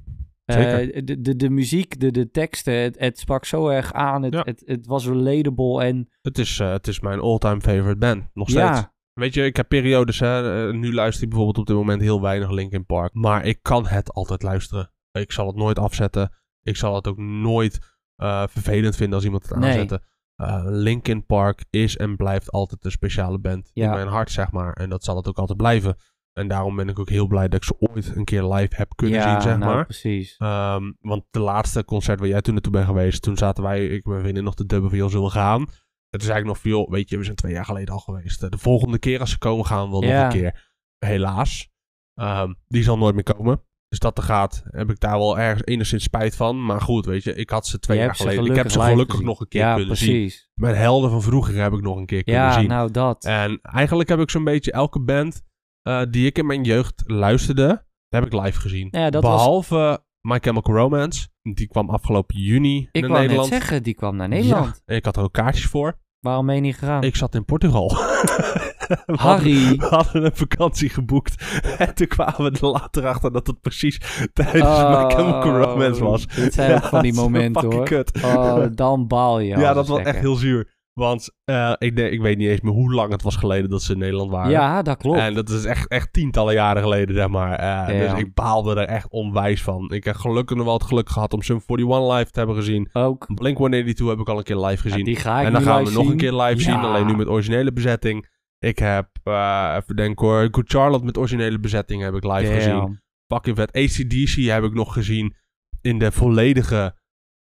Eh, Zeker. de, de, de muziek, de, de teksten, het, het sprak zo erg aan. Het, Ja. het, het was relatable en Het is, eh, het is mijn all-time favorite band. Nog steeds. ja, Weet je, ik heb periodes, hè. eh, nu luister ik bijvoorbeeld op dit moment heel weinig Linkin Park. Maar ik kan het altijd luisteren. Ik zal het nooit afzetten. Ik zal het ook nooit vervelend vinden als iemand het Nee. Eh, Linkin Park is en blijft altijd een speciale band Ja. in mijn hart, zeg maar. En dat zal het ook altijd blijven. En daarom ben ik ook heel blij dat ik ze ooit een keer live heb kunnen ja, zien, zeg nou, maar. precies. Ehm, want de laatste concert waar jij toen naartoe bent geweest, toen zaten wij, ik en mijn vriendin, nog te dubben van, joh, zullen we gaan? Het is eigenlijk nog veel, weet je, we zijn twee jaar geleden al geweest. Eh, De volgende keer als ze komen, gaan we wel Ja. nog een keer. Helaas. Ehm, die zal nooit meer komen. Dus dat er gaat, heb ik daar wel ergens enigszins spijt van. Maar goed, weet je, ik had ze twee Je jaar geleden. Ik heb ze gelukkig gezien. nog een keer Ja, kunnen zien. precies. Mijn helden van vroeger heb ik nog een keer kunnen Ja, zien. nou dat. En eigenlijk heb ik zo'n beetje elke band eh, die ik in mijn jeugd luisterde, heb ik live gezien. Ja, dat was- Behalve My Chemical Romance. Die kwam afgelopen juni ik naar wou Nederland. net zeggen, die kwam naar Nederland. Ja, ik had er ook kaartjes voor. Waarom ben je niet gegaan? Ik zat in Portugal. We Harry. hadden- We hadden een vakantie geboekt. En toen kwamen we er later achter dat het precies tijdens Oh, My Chemical Romance was. Dit zijn ook van die momenten hoor. Kut. Oh, dan baal je. ja, dat was echt heel zuur. Want eh, ik, denk, ik weet niet eens meer hoe lang het was geleden dat ze in Nederland waren. Ja, dat klopt. En dat is echt, echt tientallen jaren geleden, zeg maar. Eh, Ja. Dus ik baalde er echt onwijs van. Ik heb gelukkig nog wel het geluk gehad om Sum 41 live te hebben gezien. ook. Blink-182 heb ik al een keer live gezien. Ja, die ga ik en dan gaan we nog een keer live zien, alleen nu met originele bezetting. Ik heb, eh, even denken hoor, Good Charlotte met originele bezetting heb ik live Damn. gezien. Fucking vet. ACDC heb ik nog gezien in de volledige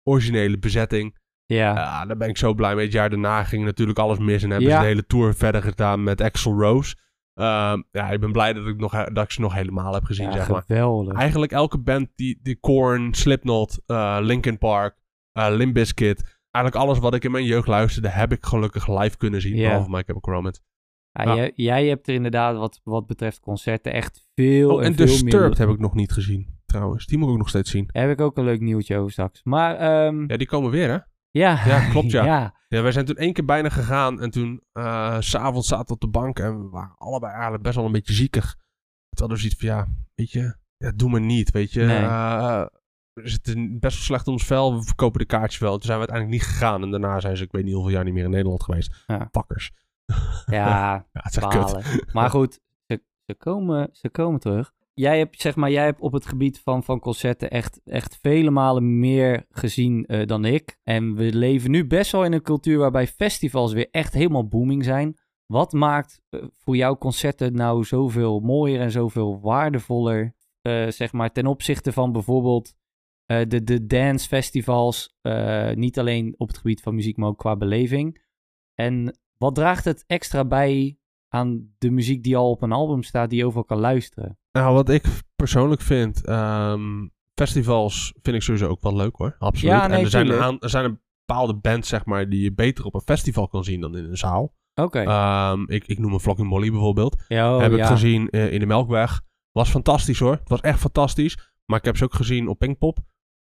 originele bezetting. Ja. Ja, daar ben ik zo blij mee. Het jaar daarna ging natuurlijk alles mis en hebben Ja. ze de hele tour verder gedaan met Axel Rose. Ehm, ja, ik ben blij dat ik, nog, dat ik ze nog helemaal heb gezien, ja, zeg maar. geweldig. Eigenlijk elke band, die, die Korn, Slipknot, eh Linkin Park, eh Limp Bizkit, eigenlijk alles wat ik in mijn jeugd luisterde, heb ik gelukkig live kunnen zien. Behalve Chemical Romance. Ja, Ja. Jij, jij hebt er inderdaad wat, wat betreft concerten echt veel Oh, en en veel Disturbed heb ik nog niet gezien, trouwens. Die moet ik ook nog steeds zien. Heb ik ook een leuk nieuwtje over straks. Maar ehm, Ja, die komen weer, hè? Ja. Ja, klopt, ja. ja. Ja, wij zijn toen één keer bijna gegaan en toen eh, s s'avonds zaten we op de bank en we waren allebei eigenlijk best wel een beetje ziekig. Toen hadden we zoiets van, ja, weet je, ja, doe maar niet, weet je. Nee. Eh, we zitten best wel slecht om ons vel, we verkopen de kaartjes wel. Toen zijn we uiteindelijk niet gegaan en daarna zijn ze, ik weet niet hoeveel jaar niet meer in Nederland geweest. Ja. Pakkers. Ja, Ja, het is echt kut. Maar goed, ze, ze, komen, ze komen terug. Jij hebt, zeg maar, jij hebt op het gebied van, van concerten echt, echt vele malen meer gezien eh, dan ik. En we leven nu best wel in een cultuur waarbij festivals weer echt helemaal booming zijn. Wat maakt eh, voor jou concerten nou zoveel mooier en zoveel waardevoller, eh, zeg maar, ten opzichte van bijvoorbeeld de, de dancefestivals, niet alleen op het gebied van muziek, maar ook qua beleving. En wat draagt het extra bij aan de muziek die al op een album staat, die je overal kan luisteren. Nou, wat ik persoonlijk vind, ehm, festivals vind ik sowieso ook wel leuk hoor. Absoluut. Ja, nee, en er zijn, aan- er zijn een bepaalde bands, zeg maar, die je beter op een festival kan zien dan in een zaal. Oké. Ehm, ik, ik noem een Flocking Molly bijvoorbeeld. ja, oh, heb ik gezien eh, in de Melkweg. Was fantastisch hoor. Het was echt fantastisch. Maar ik heb ze ook gezien op Pinkpop.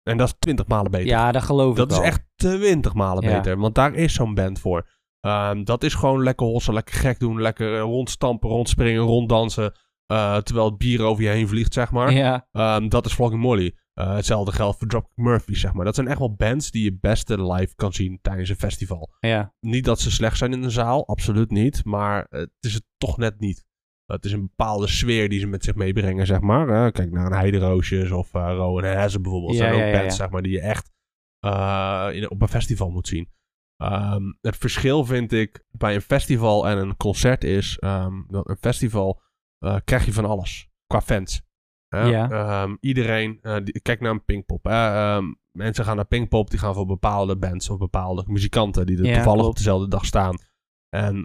En dat is twintig malen beter. Ja, dat geloof dat ik is wel. echt twintig malen Ja. beter. Want daar is zo'n band voor. Ehm, dat is gewoon lekker hossen, lekker gek doen. Lekker eh, rondstampen, rondspringen, ronddansen. eh, terwijl het bier over je heen vliegt, zeg maar. Ja, Ehm, dat is Flogging Molly. Eh, hetzelfde geldt voor Dropkick Murphy, zeg maar. Dat zijn echt wel bands die je beste live kan zien tijdens een festival. ja. Niet dat ze slecht zijn in een zaal, absoluut niet. Maar het is het toch net niet. Het is een bepaalde sfeer die ze met zich meebrengen, zeg maar. Kijk naar een Heideroosjes of uh, Rowan Hezen bijvoorbeeld. Dat Ja, zijn ook ja, bands, zeg maar, die je echt in, op een festival moet zien. Ehm, het verschil vind ik bij een festival en een concert is... ehm, dat een festival eh, krijg je van alles. Qua fans. Hè? Ja. Ehm, iedereen... eh, die, kijk naar een Pinkpop. hè. Mensen gaan naar Pinkpop. Die gaan voor bepaalde bands of bepaalde muzikanten... die er Ja, toevallig op dezelfde dag staan. En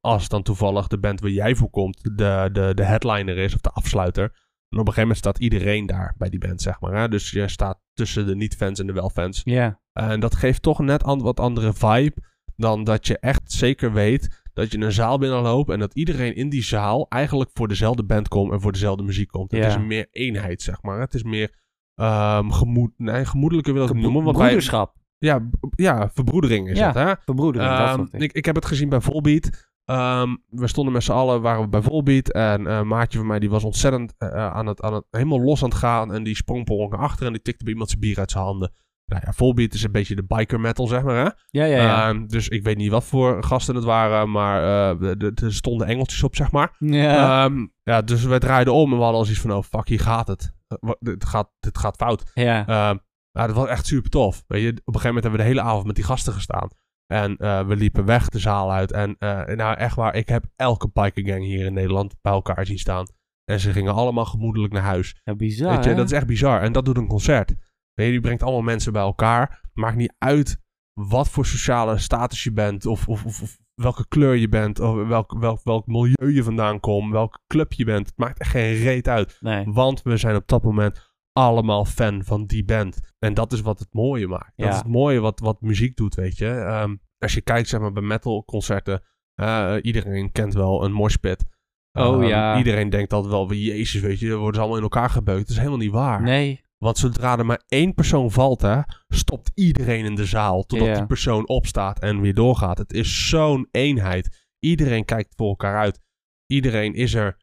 als dan toevallig de band waar jij voor komt... de, de, de headliner is of de afsluiter... en op een gegeven moment staat iedereen daar bij die band, zeg maar. Hè? Dus je staat tussen de niet-fans en de wel-fans. Ja, En dat geeft toch net an- wat andere vibe dan dat je echt zeker weet dat je een zaal binnenloopt en dat iedereen in die zaal eigenlijk voor dezelfde band komt en voor dezelfde muziek komt. Het is meer eenheid, zeg maar. Het is meer ehm gemoed, nee, gemoedelijker wil ik het noemen. Want wij, broederschap, ja, ja, verbroedering is Ja, het, hè? verbroedering, dat Ehm, ik, ik heb het gezien bij Volbeat. Ehm, we stonden met z'n allen, waren we bij Volbeat. En eh, een maatje van mij die was ontzettend eh, eh, aan, het, aan het, helemaal los aan het gaan. En die sprong per naar achter en die tikte bij iemand zijn bier uit zijn handen. Nou ja, Volbeat is een beetje de biker metal, zeg maar, hè? Ja, ja, ja. Ehm, dus ik weet niet wat voor gasten het waren, maar de- de- er stonden engeltjes op, zeg maar. ja, Ehm, ja, dus we draaiden om en we hadden al zoiets van, oh fuck, hier gaat het. Eh, dit, gaat, dit gaat fout. ja. Ja, dat was echt super tof. Weet je, op een gegeven moment hebben we de hele avond met die gasten gestaan. En eh, we liepen weg de zaal uit. En nou, echt waar, ik heb elke bikergang hier in Nederland bij elkaar zien staan. En ze gingen allemaal gemoedelijk naar huis. ja bizar, Weet je, hè? dat is echt bizar. En dat doet een concert. Weet je, die brengt allemaal mensen bij elkaar. Maakt niet uit wat voor sociale status je bent. Of, of, of, welke kleur je bent. Of welk, welk, welk milieu je vandaan komt. Welke club je bent. Het maakt echt geen reet uit. Nee. Want we zijn op dat moment allemaal fan van die band. En dat is wat het mooie maakt. Dat Ja. is het mooie wat, wat muziek doet, weet je. Ehm, als je kijkt zeg maar, bij metalconcerten. eh iedereen kent wel een moshpit. Oh, Ehm, ja. Iedereen denkt altijd wel, jezus, weet je, worden ze allemaal in elkaar gebeukt. Dat is helemaal niet waar. Nee. Want zodra er maar één persoon valt, hè, stopt iedereen in de zaal. Totdat die persoon opstaat en weer doorgaat. Het is zo'n eenheid. Iedereen kijkt voor elkaar uit. Iedereen is er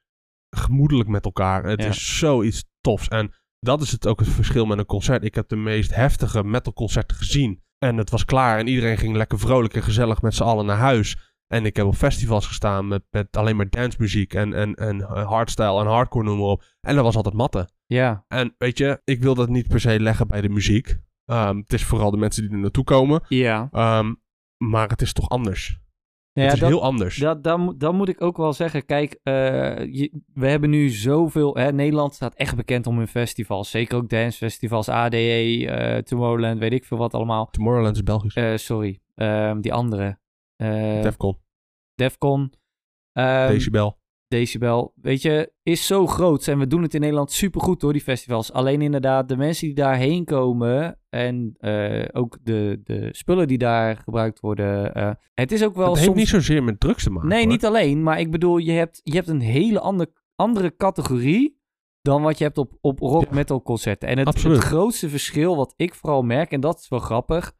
gemoedelijk met elkaar. Het Ja. is zoiets tofs. En dat is het ook het verschil met een concert. Ik heb de meest heftige metalconcerten gezien. En het was klaar en iedereen ging lekker vrolijk en gezellig met z'n allen naar huis. En ik heb op festivals gestaan met, met alleen maar dancemuziek en, en, en hardstyle en hardcore noem maar op. En dat was altijd matten. Ja. En weet je, ik wil dat niet per se leggen bij de muziek. Ehm, het is vooral de mensen die er naartoe komen. Ja. Ehm, maar het is toch anders. Nou het ja, is dat, heel anders. dat, dan, moet- dan moet ik ook wel zeggen, kijk, eh, je- we hebben nu zoveel... Hè, Nederland staat echt bekend om hun festivals. Zeker ook dancefestivals, ADE, eh Tomorrowland, weet ik veel wat allemaal. Tomorrowland is Belgisch. Eh, sorry, Ehm, die andere. Defcon, Defcon. Ehm, Decibel. Decibel, weet je, is zo groot. En we doen het in Nederland supergoed door die festivals. Alleen inderdaad, de mensen die daarheen komen en eh, ook de, de spullen die daar gebruikt worden. eh, het is ook wel het soms... heeft niet zozeer met drugs te maken. nee, hoor. niet alleen. Maar ik bedoel, je hebt, je hebt een hele ander, andere categorie dan wat je hebt op, op rock metal concerten. En het grootste verschil wat ik vooral merk, en dat is wel grappig...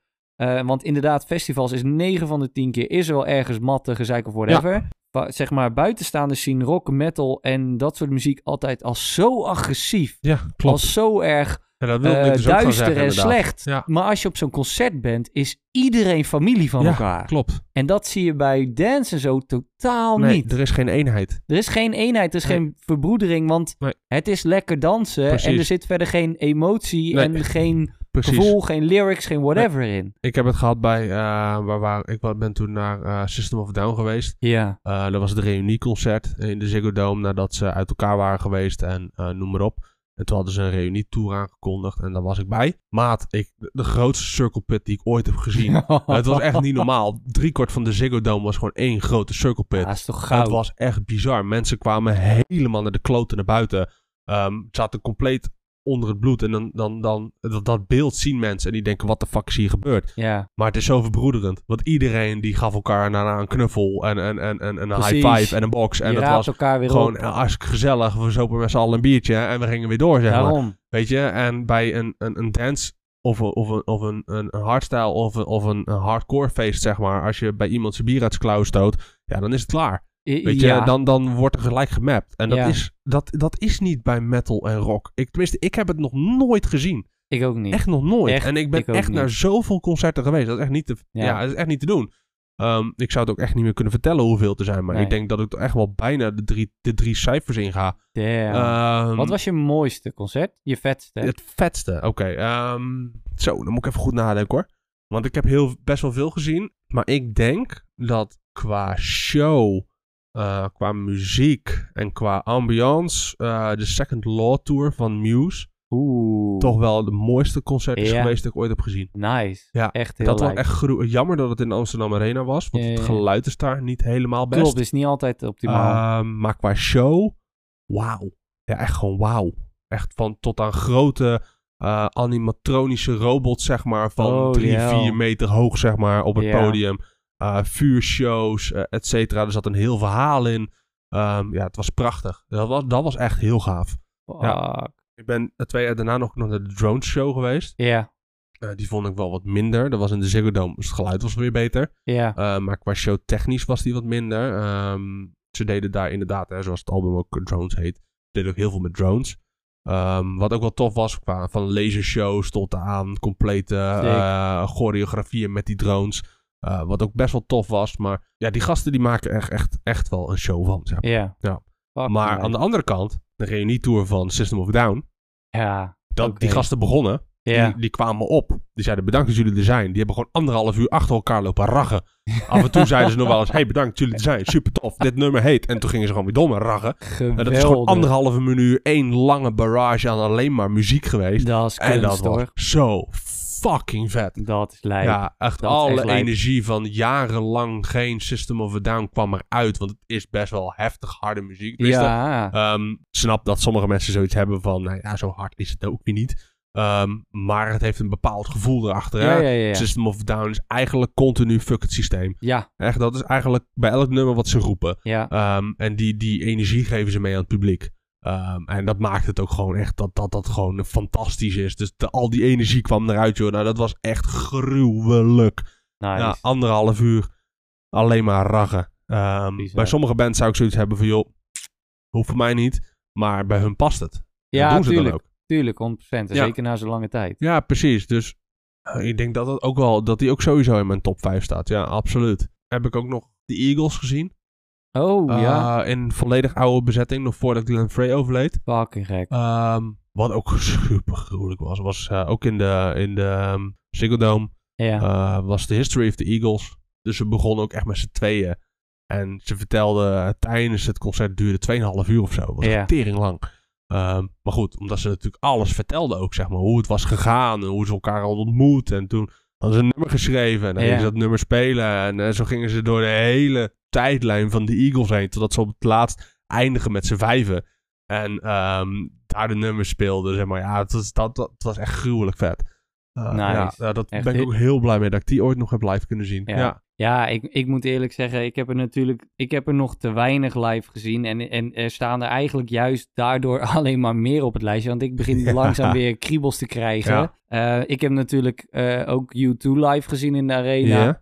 eh, want inderdaad, festivals is 9 van de 10 keer is er wel ergens matte, gezeik of whatever. Wa- Zeg maar, buitenstaanders zien rock, metal en dat soort muziek altijd als zo agressief. Ja, klopt. Als zo erg Ja, dat ik eh, dus ook duister zeggen, en inderdaad. slecht. Ja. Maar als je op zo'n concert bent, is iedereen familie van Ja, elkaar. Klopt. En dat zie je bij dance en zo totaal Nee, niet. er is geen eenheid. Er is geen eenheid, er is Nee. geen verbroedering, want Nee. het is lekker dansen Precies. en er zit verder geen emotie en geen Precies. gevoel, geen lyrics, geen whatever in. Ik heb het gehad bij, eh, waar, waar, ik ben toen naar eh, System of Down geweest. Ja, Eh, dat was het reunieconcert in de Ziggo Dome nadat ze uit elkaar waren geweest en noem maar op. En toen hadden ze een reunietour aangekondigd en daar was ik bij. Maat, ik, de grootste circle pit die ik ooit heb gezien. het was echt niet normaal. Driekwart van de Ziggo Dome was gewoon één grote circle pit. Ja, dat is toch goud. Het was echt bizar. Mensen kwamen helemaal naar de kloten naar buiten. Ehm zaten compleet onder het bloed. En dan, dan, dan dat, dat beeld zien mensen. En die denken, wat de fuck is hier gebeurd? Ja, Maar het is zo verbroederend. Want iedereen die gaf elkaar daarna een knuffel en, en, en, en, en een Precies. high five en een box. En je dat was elkaar weer gewoon op. hartstikke gezellig. We zopen met z'n allen een biertje en we gingen weer door, zeg maar. Weet je? En bij een, een, een dance of een, of een, of een, een, hardstyle of een, of een, een hardcore feest, zeg maar. Als je bij iemand zijn bier uit zijn klauw stoot, ja, dan is het klaar. Weet ja. je, dan, dan wordt er gelijk gemapt. En dat, Ja. is, dat, dat is niet bij metal en rock. Ik, tenminste, ik heb het nog nooit gezien. Ik ook niet. Echt nog nooit. Echt? en ik ben Ik echt niet. naar zoveel concerten geweest. Dat is echt niet te, ja. Ja. dat is echt niet te doen. Ehm, ik zou het ook echt niet meer kunnen vertellen hoeveel te zijn. Maar Nee. ik denk dat ik er echt wel bijna de drie, de drie cijfers in ga. Ehm, Wat was je mooiste concert? Je vetste? het vetste? Oké. ehm, zo, dan moet ik even goed nadenken hoor. Want ik heb heel, best wel veel gezien. Maar ik denk dat qua show, eh, qua muziek en qua ambiance... eh, de Second Law Tour van Muse... Oeh. toch wel de mooiste concert is geweest dat ik ooit heb gezien. Nice. Ja, Echt heel dat was echt jammer dat het in de Amsterdam Arena was. Want het geluid is daar niet helemaal best. Klopt, is niet altijd optimaal. Ehm, maar qua show, wauw. Ja, echt gewoon wauw. Echt van tot aan grote eh, animatronische robots, zeg maar. Van Holy drie, hell. vier meter hoog, zeg maar, op het podium. Eh, vuurshows, eh, et cetera. Er zat een heel verhaal in. Ehm, ja, het was prachtig. Dat was, dat was echt heel gaaf. ja. Ik ben eh, twee jaar daarna nog naar de Drone Show geweest. Ja. Die vond ik wel wat minder. Dat was in de Ziggo Dome, dus het geluid was weer beter. Ja. Uh, maar qua show technisch was die wat minder. Ehm, ze deden daar inderdaad, hè, zoals het album ook Drones heet, deden ook heel veel met drones. Ehm, wat ook wel tof was, qua van lasershows tot aan complete uh, choreografieën met die drones. Uh, wat ook best wel tof was. Maar ja, die gasten die maken echt, echt, echt wel een show van. Zeg maar. Ja. Ja. Fuck, maar man. aan de andere kant, de reunietour van System of Down. Ja. Dat. Die gasten begonnen. Ja. Die, die kwamen op. Die zeiden bedankt dat jullie er zijn. Die hebben gewoon anderhalf uur achter elkaar lopen raggen. Af en toe zeiden ze nog wel eens: hey, bedankt dat jullie er zijn. Super tof. Dit nummer heet. En toen gingen ze gewoon weer door met raggen. Geweldig. En dat is gewoon anderhalve minuut één lange barrage aan alleen maar muziek geweest. Dat is en dat kunst, was zo fucking vet. Dat is lijp. Ja, echt Dat alle echt energie van jarenlang geen System of a Down kwam eruit. Want het is best wel heftig harde muziek. Tenminste, ja. Ehm, snap dat sommige mensen zoiets hebben van, nou ja, zo hard is het ook weer niet. Ehm, maar het heeft een bepaald gevoel erachter. hè? ja, ja, ja, ja. System of a Down is eigenlijk continu fuck het systeem. Ja, Echt, dat is eigenlijk bij elk nummer wat ze roepen. ja. Ehm, en die, die energie geven ze mee aan het publiek. Ehm, en dat maakt het ook gewoon echt dat dat, dat gewoon fantastisch is. Dus de- al die energie kwam eruit, joh. Nou, dat was echt gruwelijk. Nice. Ja, anderhalf uur alleen maar raggen. Ehm, bij sommige bands zou ik zoiets hebben van, joh, hoeft voor mij niet. Maar bij hun past het. Ja, dat doen ze tuurlijk. dan ook. Tuurlijk, 100%. En Ja. Zeker na zo'n lange tijd. Ja, precies. Dus eh, ik denk dat dat ook wel, dat die ook sowieso in mijn top 5 staat. Ja, absoluut. Heb ik ook nog de Eagles gezien. Oh, ja. Eh, in volledig oude bezetting, nog voordat Glenn Frey overleed. Fucking gek. Ehm, wat ook super gruwelijk was, was eh, ook in de, in de Ziggo Dome, Ja. eh, was de History of the Eagles. Dus ze begonnen ook echt met z'n tweeën. En ze vertelden eh, tijdens het concert duurde 2,5 uur of zo. was Ja. tering lang. Ehm, maar goed, omdat ze natuurlijk alles vertelden ook, zeg maar. Hoe het was gegaan en hoe ze elkaar al ontmoet. En toen hadden ze een nummer geschreven en dan Ja. gingen ze dat nummer spelen. En zo gingen ze door de hele tijdlijn van de Eagles heen. Totdat ze op het laatst eindigen met z'n vijven. En ehm, daar de nummers speelden, zeg maar. Ja, het was, dat, was echt gruwelijk vet. Eh, Nice. Ja, ja, dat Echt ben ik ook heel blij mee dat ik die ooit nog heb live kunnen zien. Ja. ja. Ja, ik, ik moet eerlijk zeggen, ik heb er natuurlijk, ik heb er nog te weinig live gezien. En, en er staan er eigenlijk juist daardoor alleen maar meer op het lijstje. Want ik begin Ja. langzaam weer kriebels te krijgen. Eh, ik heb natuurlijk eh, ook U2 live gezien in de arena.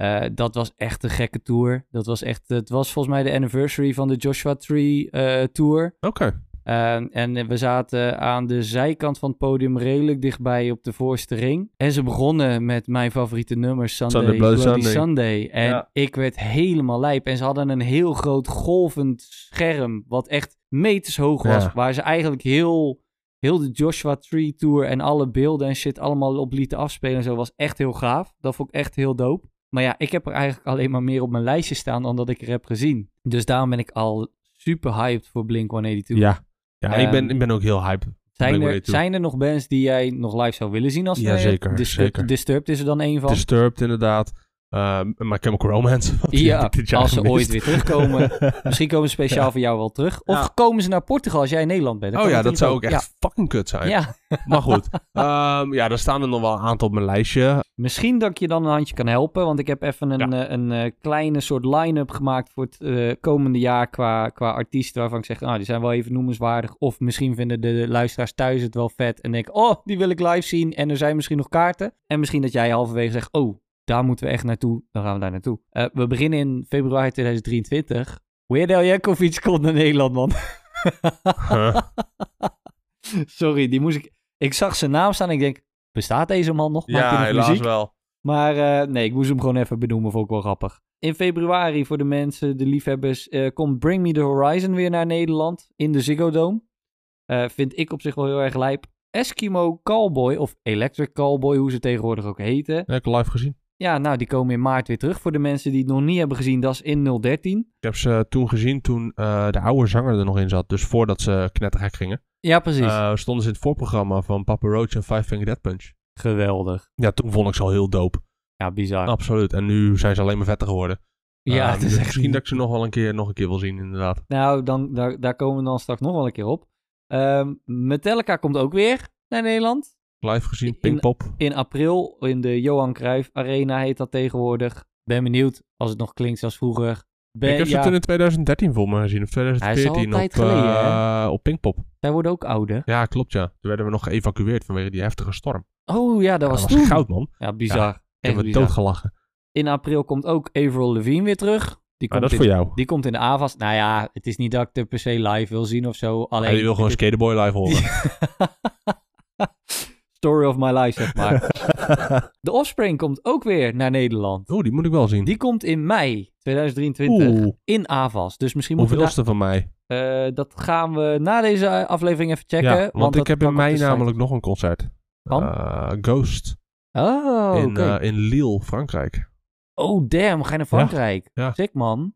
Eh, dat was echt een gekke tour. Dat was echt, het was volgens mij de anniversary van de Joshua Tree eh, tour. Oké. Uh, en we zaten aan de zijkant van het podium redelijk dichtbij op de voorste ring. En ze begonnen met mijn favoriete nummer, Sunday, Sunday, Bloody Bloody Sunday. Sunday. En Ja. ik werd helemaal lijp. En ze hadden een heel groot golvend scherm, wat echt meters hoog was. Ja. Waar ze eigenlijk heel, heel de Joshua Tree Tour en alle beelden en shit allemaal op lieten afspelen en zo. Was echt heel gaaf. Dat vond ik echt heel dope. Maar ja, ik heb er eigenlijk alleen maar meer op mijn lijstje staan dan dat ik er heb gezien. Dus daarom ben ik al super hyped voor Blink-182. Ja. Ja, ik, ben, Ehm, ik ben ook heel hype. Het Zijn er, zijn er nog bands die jij nog live zou willen zien? Als Ja, zeker, Disturbed, zeker. Disturbed is er dan een van. Disturbed inderdaad. Um, My Chemical Romance. ja, ik dit als ze gemist. ooit weer terugkomen. Misschien komen ze speciaal voor jou wel terug. Of Ja. komen ze naar Portugal als jij in Nederland bent. Oh ja, dat zou ook echt fucking kut zijn. Maar goed. Ehm, ja, er staan er nog wel een aantal op mijn lijstje. Misschien dat ik je dan een handje kan helpen. Want ik heb even een, eh, een, eh, kleine soort line-up gemaakt voor het eh, komende jaar qua, qua artiesten. Waarvan ik zeg, nou, die zijn wel even noemenswaardig. Of misschien vinden de luisteraars thuis het wel vet. En denken, oh, die wil ik live zien. En er zijn misschien nog kaarten. En misschien dat jij halverwege zegt, oh, daar moeten we echt naartoe. Dan gaan we daar naartoe. Eh, we beginnen in februari 2023. Weird Al Jankovic komt naar Nederland, man. Huh? Sorry, die moest ik... Ik zag zijn naam staan en ik denk, bestaat deze man nog? Maakt hij ja, nog helaas muziek? wel. Maar eh, nee, ik moest hem gewoon even benoemen, vond ik wel grappig. In februari, voor de mensen, de liefhebbers, eh, komt Bring Me The Horizon weer naar Nederland in de Ziggo Dome. Eh, vind ik op zich wel heel erg lijp. Eskimo Callboy, of Electric Callboy, hoe ze tegenwoordig ook heten. Ja, ik heb live gezien. Ja, nou, die komen in maart weer terug. Voor de mensen die het nog niet hebben gezien, dat is in 013. Ik heb ze toen gezien toen eh, de oude zanger er nog in zat. Dus voordat ze knettergek gingen. Ja, precies. Eh, stonden ze in het voorprogramma van Papa Roach en Five Finger Death Punch. Geweldig. Ja, toen vond ik ze al heel dope. Ja, bizar. Absoluut. En nu zijn ze alleen maar vetter geworden. ja, Eh, het is dus echt... misschien dat ik ze nog wel een keer, nog een keer wil zien, inderdaad. Nou, dan, daar, daar komen we dan straks nog wel een keer op. Ehm, Metallica komt ook weer naar Nederland. Live gezien, In- Pinkpop. in april in de Johan Cruijff Arena heet dat tegenwoordig. Ben benieuwd als het nog klinkt zoals vroeger. Ben, ik heb ze ja, toen in 2013 voor me gezien, of Hij is al 2014 een tijd op, geleden, eh, op Pinkpop. Zij worden ook ouder. Ja, klopt ja. Toen werden we nog geëvacueerd vanwege die heftige storm. Oh ja, dat Ja, was dat toen. was goud, man. Ja, bizar. Me bizar. doodgelachen. In april komt ook Avril Lavigne weer terug. Die Maar komt, dat is in, voor jou. die komt in de AVAS. Nou ja, het is niet dat ik er per se live wil zien of zo. Alleen, Ja, die wil gewoon Skaterboy live horen. Story of my life, zeg maar. De Offspring komt ook weer naar Nederland. Oeh, die moet ik wel zien. Die komt in mei 2023 Oeh, in AVAS. Dus misschien moeten we hoeveelste van mij? eh, dat gaan we na deze aflevering even checken. Ja, want, ik heb in mei namelijk nog een concert. Van? Eh, Ghost. Oh, in, eh, in Lille, Frankrijk. oh, damn. Ga je naar Frankrijk? ja. Sick, man.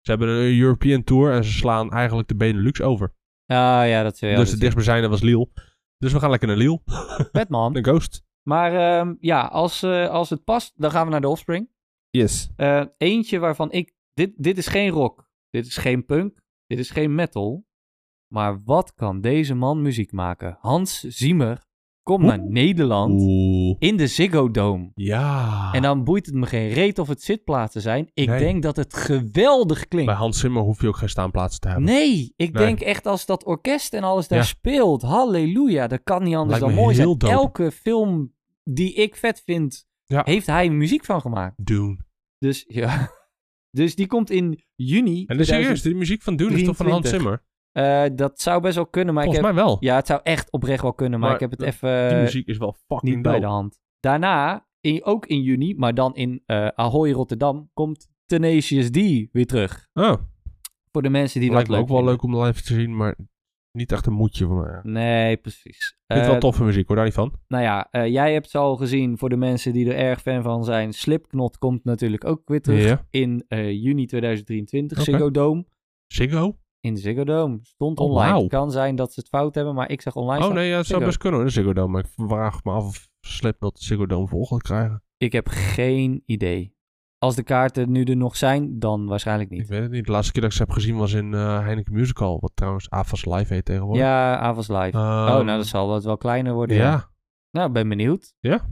Ze hebben een European Tour en ze slaan eigenlijk de Benelux over. Ah, ja, dat is ja, dus de dichtstbijzijnde was Lille. Dus we gaan lekker naar Lille. Vet, man. De Ghost. Maar ehm, ja, als, eh, als het past, dan gaan we naar de Offspring. Yes. Eh, eentje waarvan ik... Dit, dit is geen rock. Dit is geen punk. Dit is geen metal. Maar wat kan deze man muziek maken? Hans Ziemer komt naar. Nederland Oeh. in de Ziggo Dome. Ja. En dan boeit het me geen reet of het zitplaatsen zijn. Ik Nee. denk dat het geweldig klinkt. Bij Hans Zimmer hoef je ook geen staanplaatsen te hebben. Nee, ik Nee. denk echt als dat orkest en alles daar Ja. speelt. Halleluja, dat kan niet anders Lijkt dan mooi zijn. dope. Elke film die ik vet vind, Ja. heeft hij muziek van gemaakt. Dune. Dus ja. Dus die komt in juni. En de 2000 serieus, die muziek van Dune is toch van Hans 23. Zimmer? Eh, dat zou best wel kunnen, maar ik Volgens heb... mij wel. Ja, het zou echt oprecht wel kunnen, maar, Maar ik heb het even Die muziek is wel fucking niet bij dope. de hand. Daarna, in, ook in juni, maar dan in eh Ahoy Rotterdam, komt Tenacious D weer terug. Oh, Voor de mensen die lijkt dat me leuk ook wel leuk om live te zien, maar niet echt een moedje voor mij. Ik Nee, precies. vind het Eh, wel toffe muziek hoor, daar niet van. Nou ja, eh, jij hebt ze al gezien voor de mensen die er erg fan van zijn. Slipknot komt natuurlijk ook weer terug in eh, juni 2023. Oké. Ziggo Dome. Ziggo? In Ziggo Dome. Stond Oh, online. wauw. Kan zijn dat ze het fout hebben, maar ik zeg online. Oh nee, ja, het zou best kunnen hoor, de Ziggo Dome. Maar ik vraag me af of Slipknot de Ziggo Dome vol gaat krijgen. Ik heb geen idee. Als de kaarten nu er nog zijn, dan waarschijnlijk Ik niet. weet het niet. De laatste keer dat ik ze heb gezien was in eh Heineken Musical. Wat trouwens AFAS Live heet tegenwoordig. Ja, Avals Live. Ehm, oh, nou, dat zal wat wel kleiner worden. Ja. Nou, ben benieuwd. Ja.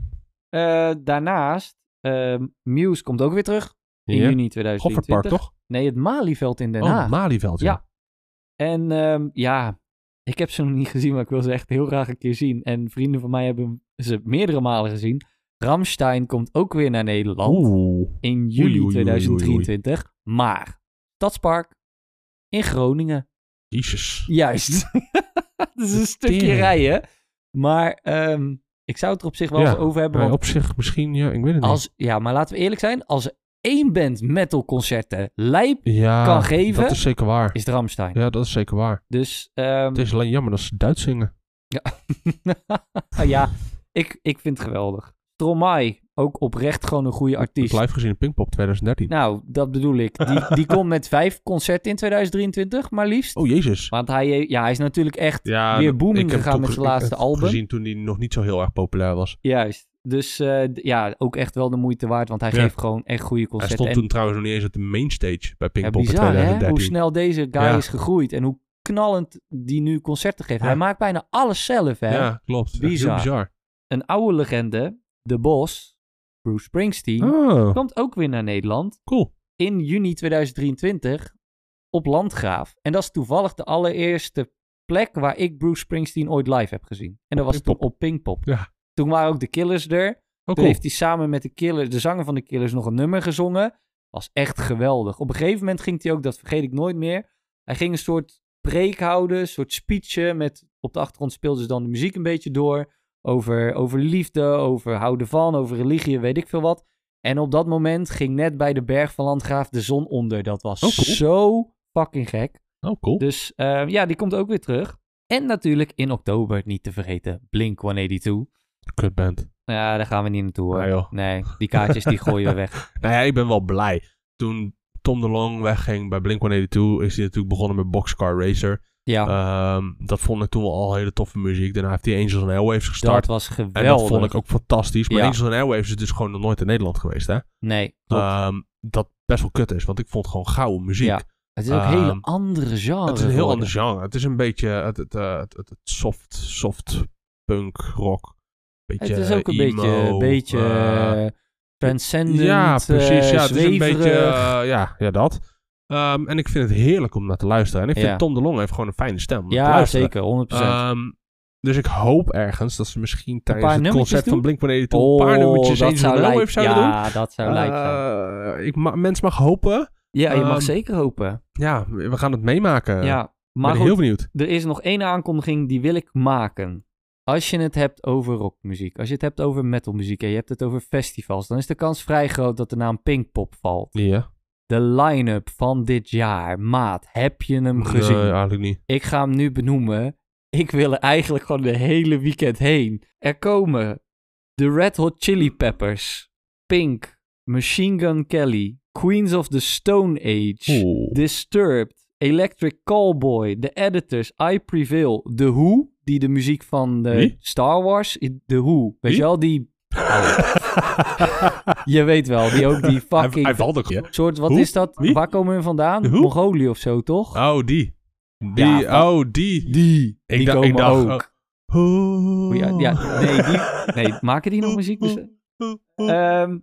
Eh, daarnaast, ehm, Muse komt ook weer terug. In Ja. juni 2023. Goffertpark toch? Nee, het Malieveld in Den Oh, Haag. Malieveld ja. Ja. En ehm, ja, ik heb ze nog niet gezien, maar ik wil ze echt heel graag een keer zien. En vrienden van mij hebben ze meerdere malen gezien. Ramstein komt ook weer naar Nederland Oeh. in juli oei, oei, oei, 2023. Maar Stadspark in Groningen. Jezus. Juist. dat is een stukje rijden. Maar ehm, ik zou het er op zich wel Ja, eens over hebben. Want op zich misschien, ja, ik weet het niet. als, ja, maar laten we eerlijk zijn. Als er één band metalconcerten lijp ja, kan geven, dat is zeker waar. is het Ramstein. Ja, dat is zeker waar. Dus ehm, Het is alleen jammer dat ze Duits zingen. ja, ik, ik vind het geweldig. Stromae, ook oprecht gewoon een goede Ik artiest. live gezien in Pinkpop 2013. Nou, dat bedoel ik. Die, die komt met vijf concerten in 2023, maar liefst. Oh, jezus. Want hij, ja, hij is natuurlijk echt Ja, weer booming ik gegaan met zijn ik laatste heb album. gezien toen hij nog niet zo heel erg populair was. Juist. Dus eh, ja, ook echt wel de moeite waard, want hij Ja. geeft gewoon echt goede Hij concerten. stond En- toen trouwens nog niet eens op de mainstage bij ja, Pinkpop in bizar hè, 2013. hoe snel deze guy Ja. is gegroeid en hoe knallend die nu concerten geeft. Ja. Hij maakt bijna alles zelf hè. Ja, klopt. Bizar. Bizar. Een oude legende, de Bos, Bruce Springsteen, Oh, komt ook weer naar Nederland cool. in juni 2023 op Landgraaf. En dat is toevallig de allereerste plek waar ik Bruce Springsteen ooit live heb gezien. En dat Op was Pinkpop. op Pinkpop. Ja. Toen waren ook de Killers er. Oh, Toen heeft hij samen met de Killers, de zanger van de Killers, nog een nummer gezongen. Was echt geweldig. Op een gegeven moment ging hij ook, dat vergeet ik nooit meer. Hij ging een soort preek houden, een soort speechje. Met, op de achtergrond speelden ze dan de muziek een beetje door. Over, over liefde, over houden van, over religie, weet ik veel wat. En op dat moment ging net bij de berg van Landgraaf de zon onder. Dat was Oh, cool. zo fucking gek. Oh, cool. Dus eh, ja, die komt ook weer terug. En natuurlijk in oktober, niet te vergeten, Blink 182. Kutband. Ja, daar gaan we niet naartoe hoor. Ah. Nee, die kaartjes die gooien we weg. Nou ja, ik ben wel blij. Toen Tom de Long wegging bij Blink-182 is hij natuurlijk begonnen met Boxcar Racer. Ja, Ehm, dat vond ik toen al hele toffe muziek. Daarna heeft hij Angels and Airwaves gestart. dat was geweldig. en dat vond ik ook fantastisch. Maar Ja. Angels and Airwaves is dus gewoon nog nooit in Nederland geweest, hè? Nee. Ehm, dat best wel kut is, want ik vond gewoon gouden muziek. Ja, het is ook een hele ehm, andere genre. Het is een heel geworden. ander genre. Het is een beetje het, het, eh, het, het, het soft, soft punk rock. Beetje Het is ook een emo, beetje, beetje eh, transcendent, ja, precies. ja, het is een beetje, eh, ja, ja, dat. Ehm, en ik vind het heerlijk om naar te luisteren. En ik vind Ja. Tom de Long heeft gewoon een fijne stem om te ja, zeker, 100%. Ehm, dus ik hoop ergens dat ze misschien tijdens het nummertjes concert van doen? Blink-182 een paar nummertjes dat Angels zou Airwaves zouden doen. Ja, dat zou lijp zijn. Eh, ik ma mens mag hopen. Ja, je mag ehm, zeker hopen. Ja, we gaan het meemaken. ja, ik maar ben goed, heel benieuwd. er is nog één aankondiging die wil ik maken. Als je het hebt over rockmuziek, als je het hebt over metalmuziek en je hebt het over festivals, dan is de kans vrij groot dat de naam Pinkpop valt. Ja. De line-up van dit jaar, maat, heb je hem gezien? Nee, eigenlijk niet. Ik ga hem nu benoemen. Ik wil er eigenlijk gewoon de hele weekend heen. Er komen de Red Hot Chili Peppers, Pink, Machine Gun Kelly, Queens of the Stone Age, Oeh. Disturbed, Electric Callboy, The Editors, I Prevail, The Who, die de muziek van de Wie? Star Wars, The Who, weet Wie? je wel, die... Je weet wel, die ook die fucking... hij valt ook soort, wat Hoe? is dat? Wie? Waar komen we vandaan? Mongolië of zo, toch? Oh, die. Die, Ja, oh, die. Die. Ik die dacht- komen ik dacht, ook. Oh. Ja, ja, nee, die, nee, maken die nog muziek? Dus,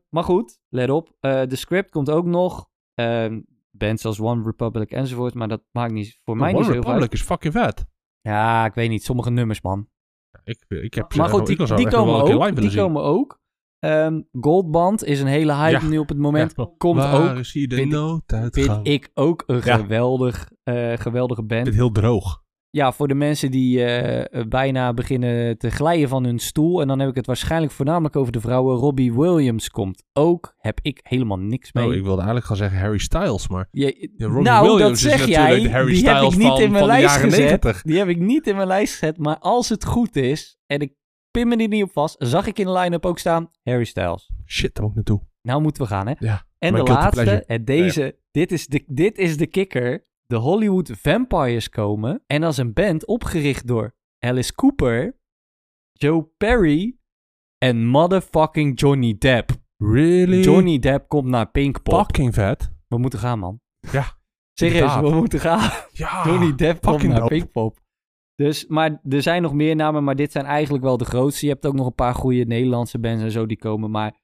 maar goed, let op. eh, de script komt ook nog. Ehm bands als One Republic enzovoort. Maar dat maakt niet, voor mij One niet zo heel veel uit. Republic is fucking vet. Ja, ik weet niet. Sommige nummers, man. Ik, ik heb Maar goed, die, komen ook. Die zien. komen ook. Goldband is een hele hype Ja. nu op het moment. Ja. Komt Waar ook. is hier de vind- ik ook een Ja. geweldig, eh, geweldige band. Ik vind het heel droog. Ja, voor de mensen die eh, bijna beginnen te glijden van hun stoel. En dan heb ik het waarschijnlijk voornamelijk over de vrouwen. Robbie Williams komt ook. Heb ik helemaal niks mee. Oh, ik wilde eigenlijk gaan zeggen Harry Styles, maar... Je- Ja, Robbie nou, Williams dat is zeg natuurlijk jij. de Harry die heb Styles ik niet van- in mijn lijst jaren gezet. 90. Die heb ik niet in mijn lijst gezet. Maar als het goed is, en ik pin me er niet op vast, zag ik in de line-up ook staan Harry Styles. Shit, daar moet ik naartoe. Nou moeten we gaan, hè? Ja. En de laatste, en deze, dit, is de, dit is de kikker. De Hollywood Vampires komen. En als een band opgericht door Alice Cooper, Joe Perry en motherfucking Johnny Depp. Really? Johnny Depp komt naar Pinkpop. Fucking vet. We moeten gaan, man. Ja, Serieus, inderdaad. we moeten gaan. Ja. Johnny Depp komt naar dope. Pinkpop. Dus, maar er zijn nog meer namen, maar dit zijn eigenlijk wel de grootste. Je hebt ook nog een paar goede Nederlandse bands en zo die komen. Maar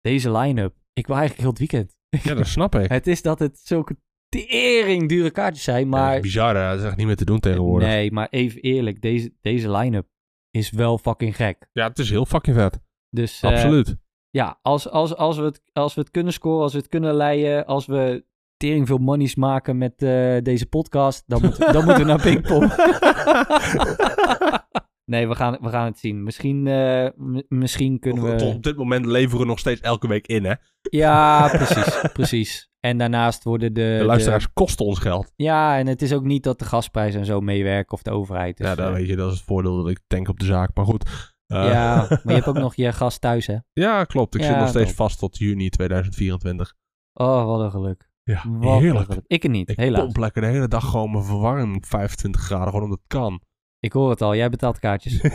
deze line-up, ik wil eigenlijk heel het weekend. Ja, dat snap ik. Het is dat het zulke tering dure kaartjes zijn, Ja, dat maar... is bizar, hè. dat is echt niet meer te doen tegenwoordig. nee, maar even eerlijk, deze, deze line-up is wel fucking gek. Ja, het is heel fucking vet. Dus eh, Absoluut. ja, als, als, als, we het, als we het kunnen scoren, als we het kunnen leiden, als we tering veel monies maken met eh, deze podcast, dan, moet, dan moeten we naar Pinkpop. nee, we gaan, we gaan het zien. Misschien, eh, misschien kunnen Tot we... op dit moment leveren we nog steeds elke week in, hè. Ja, precies, precies. En daarnaast worden de... De luisteraars kosten ons geld. Ja, en het is ook niet dat de gasprijs en zo meewerken of de overheid. Dus, ja, dan eh, weet je, dat is het voordeel dat ik denk op de zaak. Maar goed, Eh, ja, maar je hebt ook nog je gast thuis, hè? ja, klopt. Ik Ja, zit nog steeds vast tot juni 2024. Oh, wat een geluk. Ja, Wat heerlijk. geluk. Ik er niet, Ik helaas. pomp lekker de hele dag gewoon mijn verwarming op 25 graden, gewoon omdat het kan. Ik hoor het al, jij betaalt kaartjes.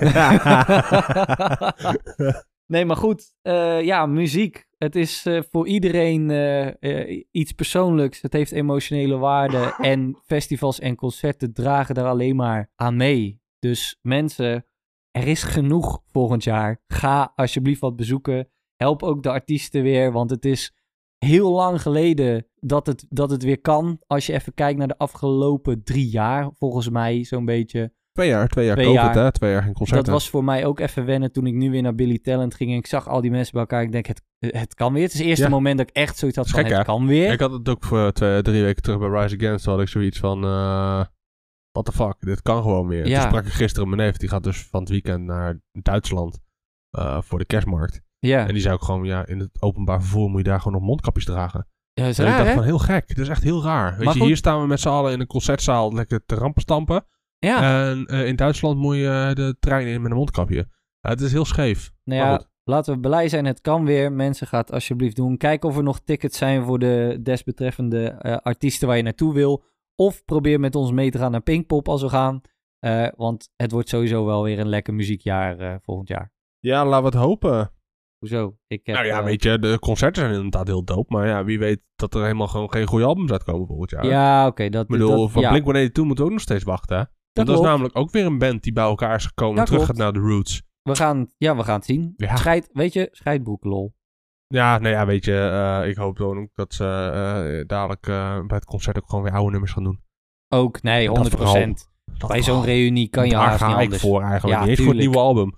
nee, maar goed. eh, ja, muziek. Het is eh, voor iedereen eh, eh, iets persoonlijks. Het heeft emotionele waarde. En festivals en concerten dragen daar alleen maar aan mee. Dus mensen, er is genoeg volgend jaar. Ga alsjeblieft wat bezoeken. Help ook de artiesten weer, want het is heel lang geleden dat het, dat het weer kan. Als je even kijkt naar de afgelopen drie jaar, volgens mij zo'n beetje. Twee jaar, twee jaar Twee COVID, jaar. hè? Twee jaar geen concerten. Dat was voor mij ook even wennen toen ik nu weer naar Billy Talent ging. En ik zag al die mensen bij elkaar. Ik denk, het, het kan weer. Het is het eerste Ja. moment dat ik echt zoiets had van, gek, het hè? kan weer. Ik had het ook voor twee, drie weken terug bij Rise Against. Toen had ik zoiets van, eh what the fuck, dit kan gewoon weer. Ja. Toen sprak ik gisteren mijn neef, die gaat dus van het weekend naar Duitsland eh, voor de kerstmarkt. ja, En die zei ook gewoon, ja, in het openbaar vervoer moet je daar gewoon nog mondkapjes dragen. ja dat is ik dacht hè? van, heel gek. Dat is echt heel raar. Weet Maar je, goed. hier staan we met z'n allen in een concertzaal lekker te rampen stampen. Ja, En eh, in Duitsland moet je de trein in met een mondkapje. Het is heel scheef. nou ja, laten we blij zijn. Het kan weer. Mensen, gaat alsjeblieft doen. Kijk of er nog tickets zijn voor de desbetreffende eh, artiesten waar je naartoe wil. Of probeer met ons mee te gaan naar Pinkpop als we gaan. Eh, want het wordt sowieso wel weer een lekker muziekjaar eh, volgend jaar. Ja, laten we het hopen. Hoezo? Ik heb, nou ja, eh, weet je, de concerten zijn inderdaad heel dope. Maar ja, wie weet dat er helemaal gewoon geen goede albums uitkomen volgend jaar. Ja, oké. dat, Ik bedoel, dat, van ja, Blink-182 moeten we ook nog steeds wachten, Want dat is namelijk ook weer een band die bij elkaar is gekomen en Dat terug gaat naar de roots. We gaan, ja, we gaan het zien. Ja. Scheid, weet je, scheidbroek, lol. Ja, nou ja, weet je, eh, ik hoop dan ook dat ze eh, dadelijk eh, bij het concert ook gewoon weer oude nummers gaan doen. Ook, nee, 100%. Dat vooral. Dat Bij zo'n reunie kan je Daar haast ga niet ik anders. voor eigenlijk. Ja, niet voor het nieuwe album.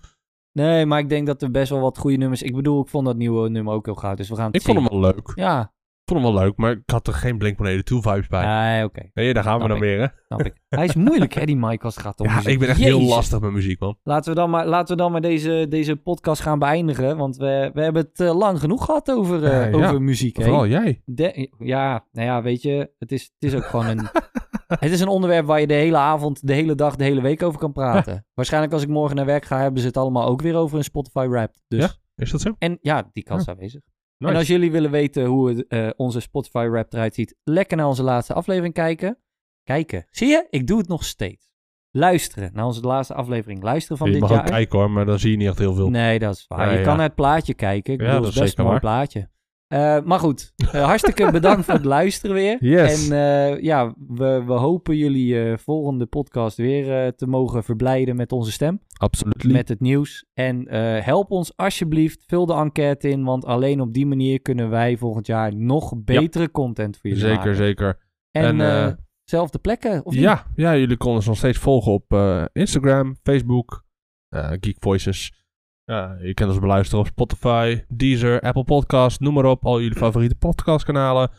Nee, maar ik denk dat er best wel wat goede nummers... Ik bedoel, ik vond dat nieuwe nummer ook heel gaaf, dus we gaan het Ik zien. vond hem wel leuk. Ja, Ik vond hem wel leuk, maar ik had er geen Blink-182 vibes bij. nee, oké, Nee, daar gaan we dan weer, hè? snap ik. Hij is moeilijk, hè, die Mike, als het gaat om Ja, muziek. ik ben echt heel lastig met muziek, man. Laten we dan maar, laten we dan maar deze, deze podcast gaan beëindigen, want we, we hebben het eh, lang genoeg gehad over, eh, Ja, ja. over muziek. hè. Vooral jij. De- ja, nou ja, weet je, het is, het is ook gewoon een... het is een onderwerp waar je de hele avond, de hele dag, de hele week over kan praten. Waarschijnlijk als ik morgen naar werk ga, hebben ze het allemaal ook weer over een Spotify rap. Dus, Ja? Is dat zo? En ja, die kans is aanwezig. Nice. En als jullie willen weten hoe het, eh, onze Spotify rap eruit ziet, lekker naar onze laatste aflevering kijken. Kijken. Zie je? Ik doe het nog steeds. Luisteren naar onze laatste aflevering. Luisteren van je dit mag jaar. ook kijken hoor, maar dan zie je niet echt heel veel. Nee, dat is waar. Ja, je ja. kan naar het plaatje kijken. Ik Ja, bedoel, dat het is best een mooi waar. plaatje. Eh, maar goed, eh, hartstikke bedankt voor het luisteren weer. Yes. En eh, ja, we, we hopen jullie volgende podcast weer te mogen verblijden met onze stem. Absoluut. Met het nieuws. En help ons alsjeblieft, vul de enquête in. Want alleen op die manier kunnen wij volgend jaar nog betere content voor jullie Zeker, maken. zeker. En, En, zelfde plekken, of niet? Ja, ja, jullie konden ons nog steeds volgen op Instagram, Facebook, Geek Voices. Ja, je kunt ons beluisteren op Spotify, Deezer, Apple Podcast, noem maar op. Al jullie favoriete podcastkanalen.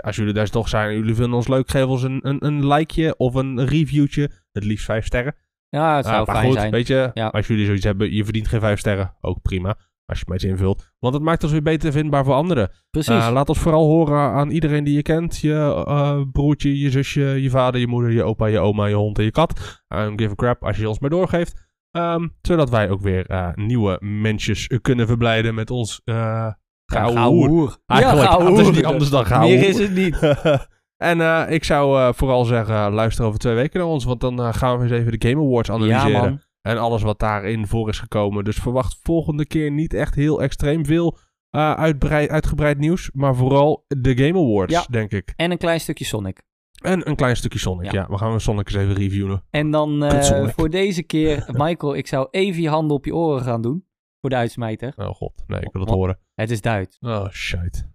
Als jullie daar toch zijn en jullie vinden ons leuk, geef ons een, een, een likeje of een reviewtje. Het liefst vijf sterren. Ja, het zou maar fijn goed, zijn. weet je, Ja. als jullie zoiets hebben, je verdient geen vijf sterren. Ook prima, als je maar iets invult. Want het maakt ons weer beter vindbaar voor anderen. Precies. Uh, laat ons vooral horen aan iedereen die je kent. Je uh, broertje, je zusje, je vader, je moeder, je opa, je oma, je hond en je kat. Um, give a crap als je ons maar doorgeeft. Um, zodat wij ook weer uh, nieuwe mensjes kunnen verblijden met ons uh, gouden gouden hoer. Ja, Eigenlijk, gouden het is niet anders dan gouden Meer is het niet. en uh, ik zou vooral zeggen, luister over twee weken naar ons. Want dan gaan we eens even de Game Awards analyseren. Ja. En alles wat daarin voor is gekomen. Dus verwacht volgende keer niet echt heel extreem veel uitbreid, uitgebreid nieuws. Maar vooral de Game Awards, Ja. denk ik. En een klein stukje Sonic. En een klein stukje Sonic. Ja, Ja. we gaan Sonic eens even reviewen. En dan eh, voor deze keer, Michael, ik zou even je handen op je oren gaan doen. Voor de uitsmijter. Oh god, nee, ik wil het horen. Het is Duits. Oh, shit.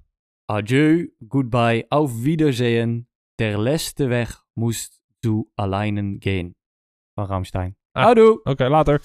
Adieu, goodbye, auf Wiedersehen. Der letzte Weg musst du alleine gehen. Van Ramstein. Ah. Oké, later.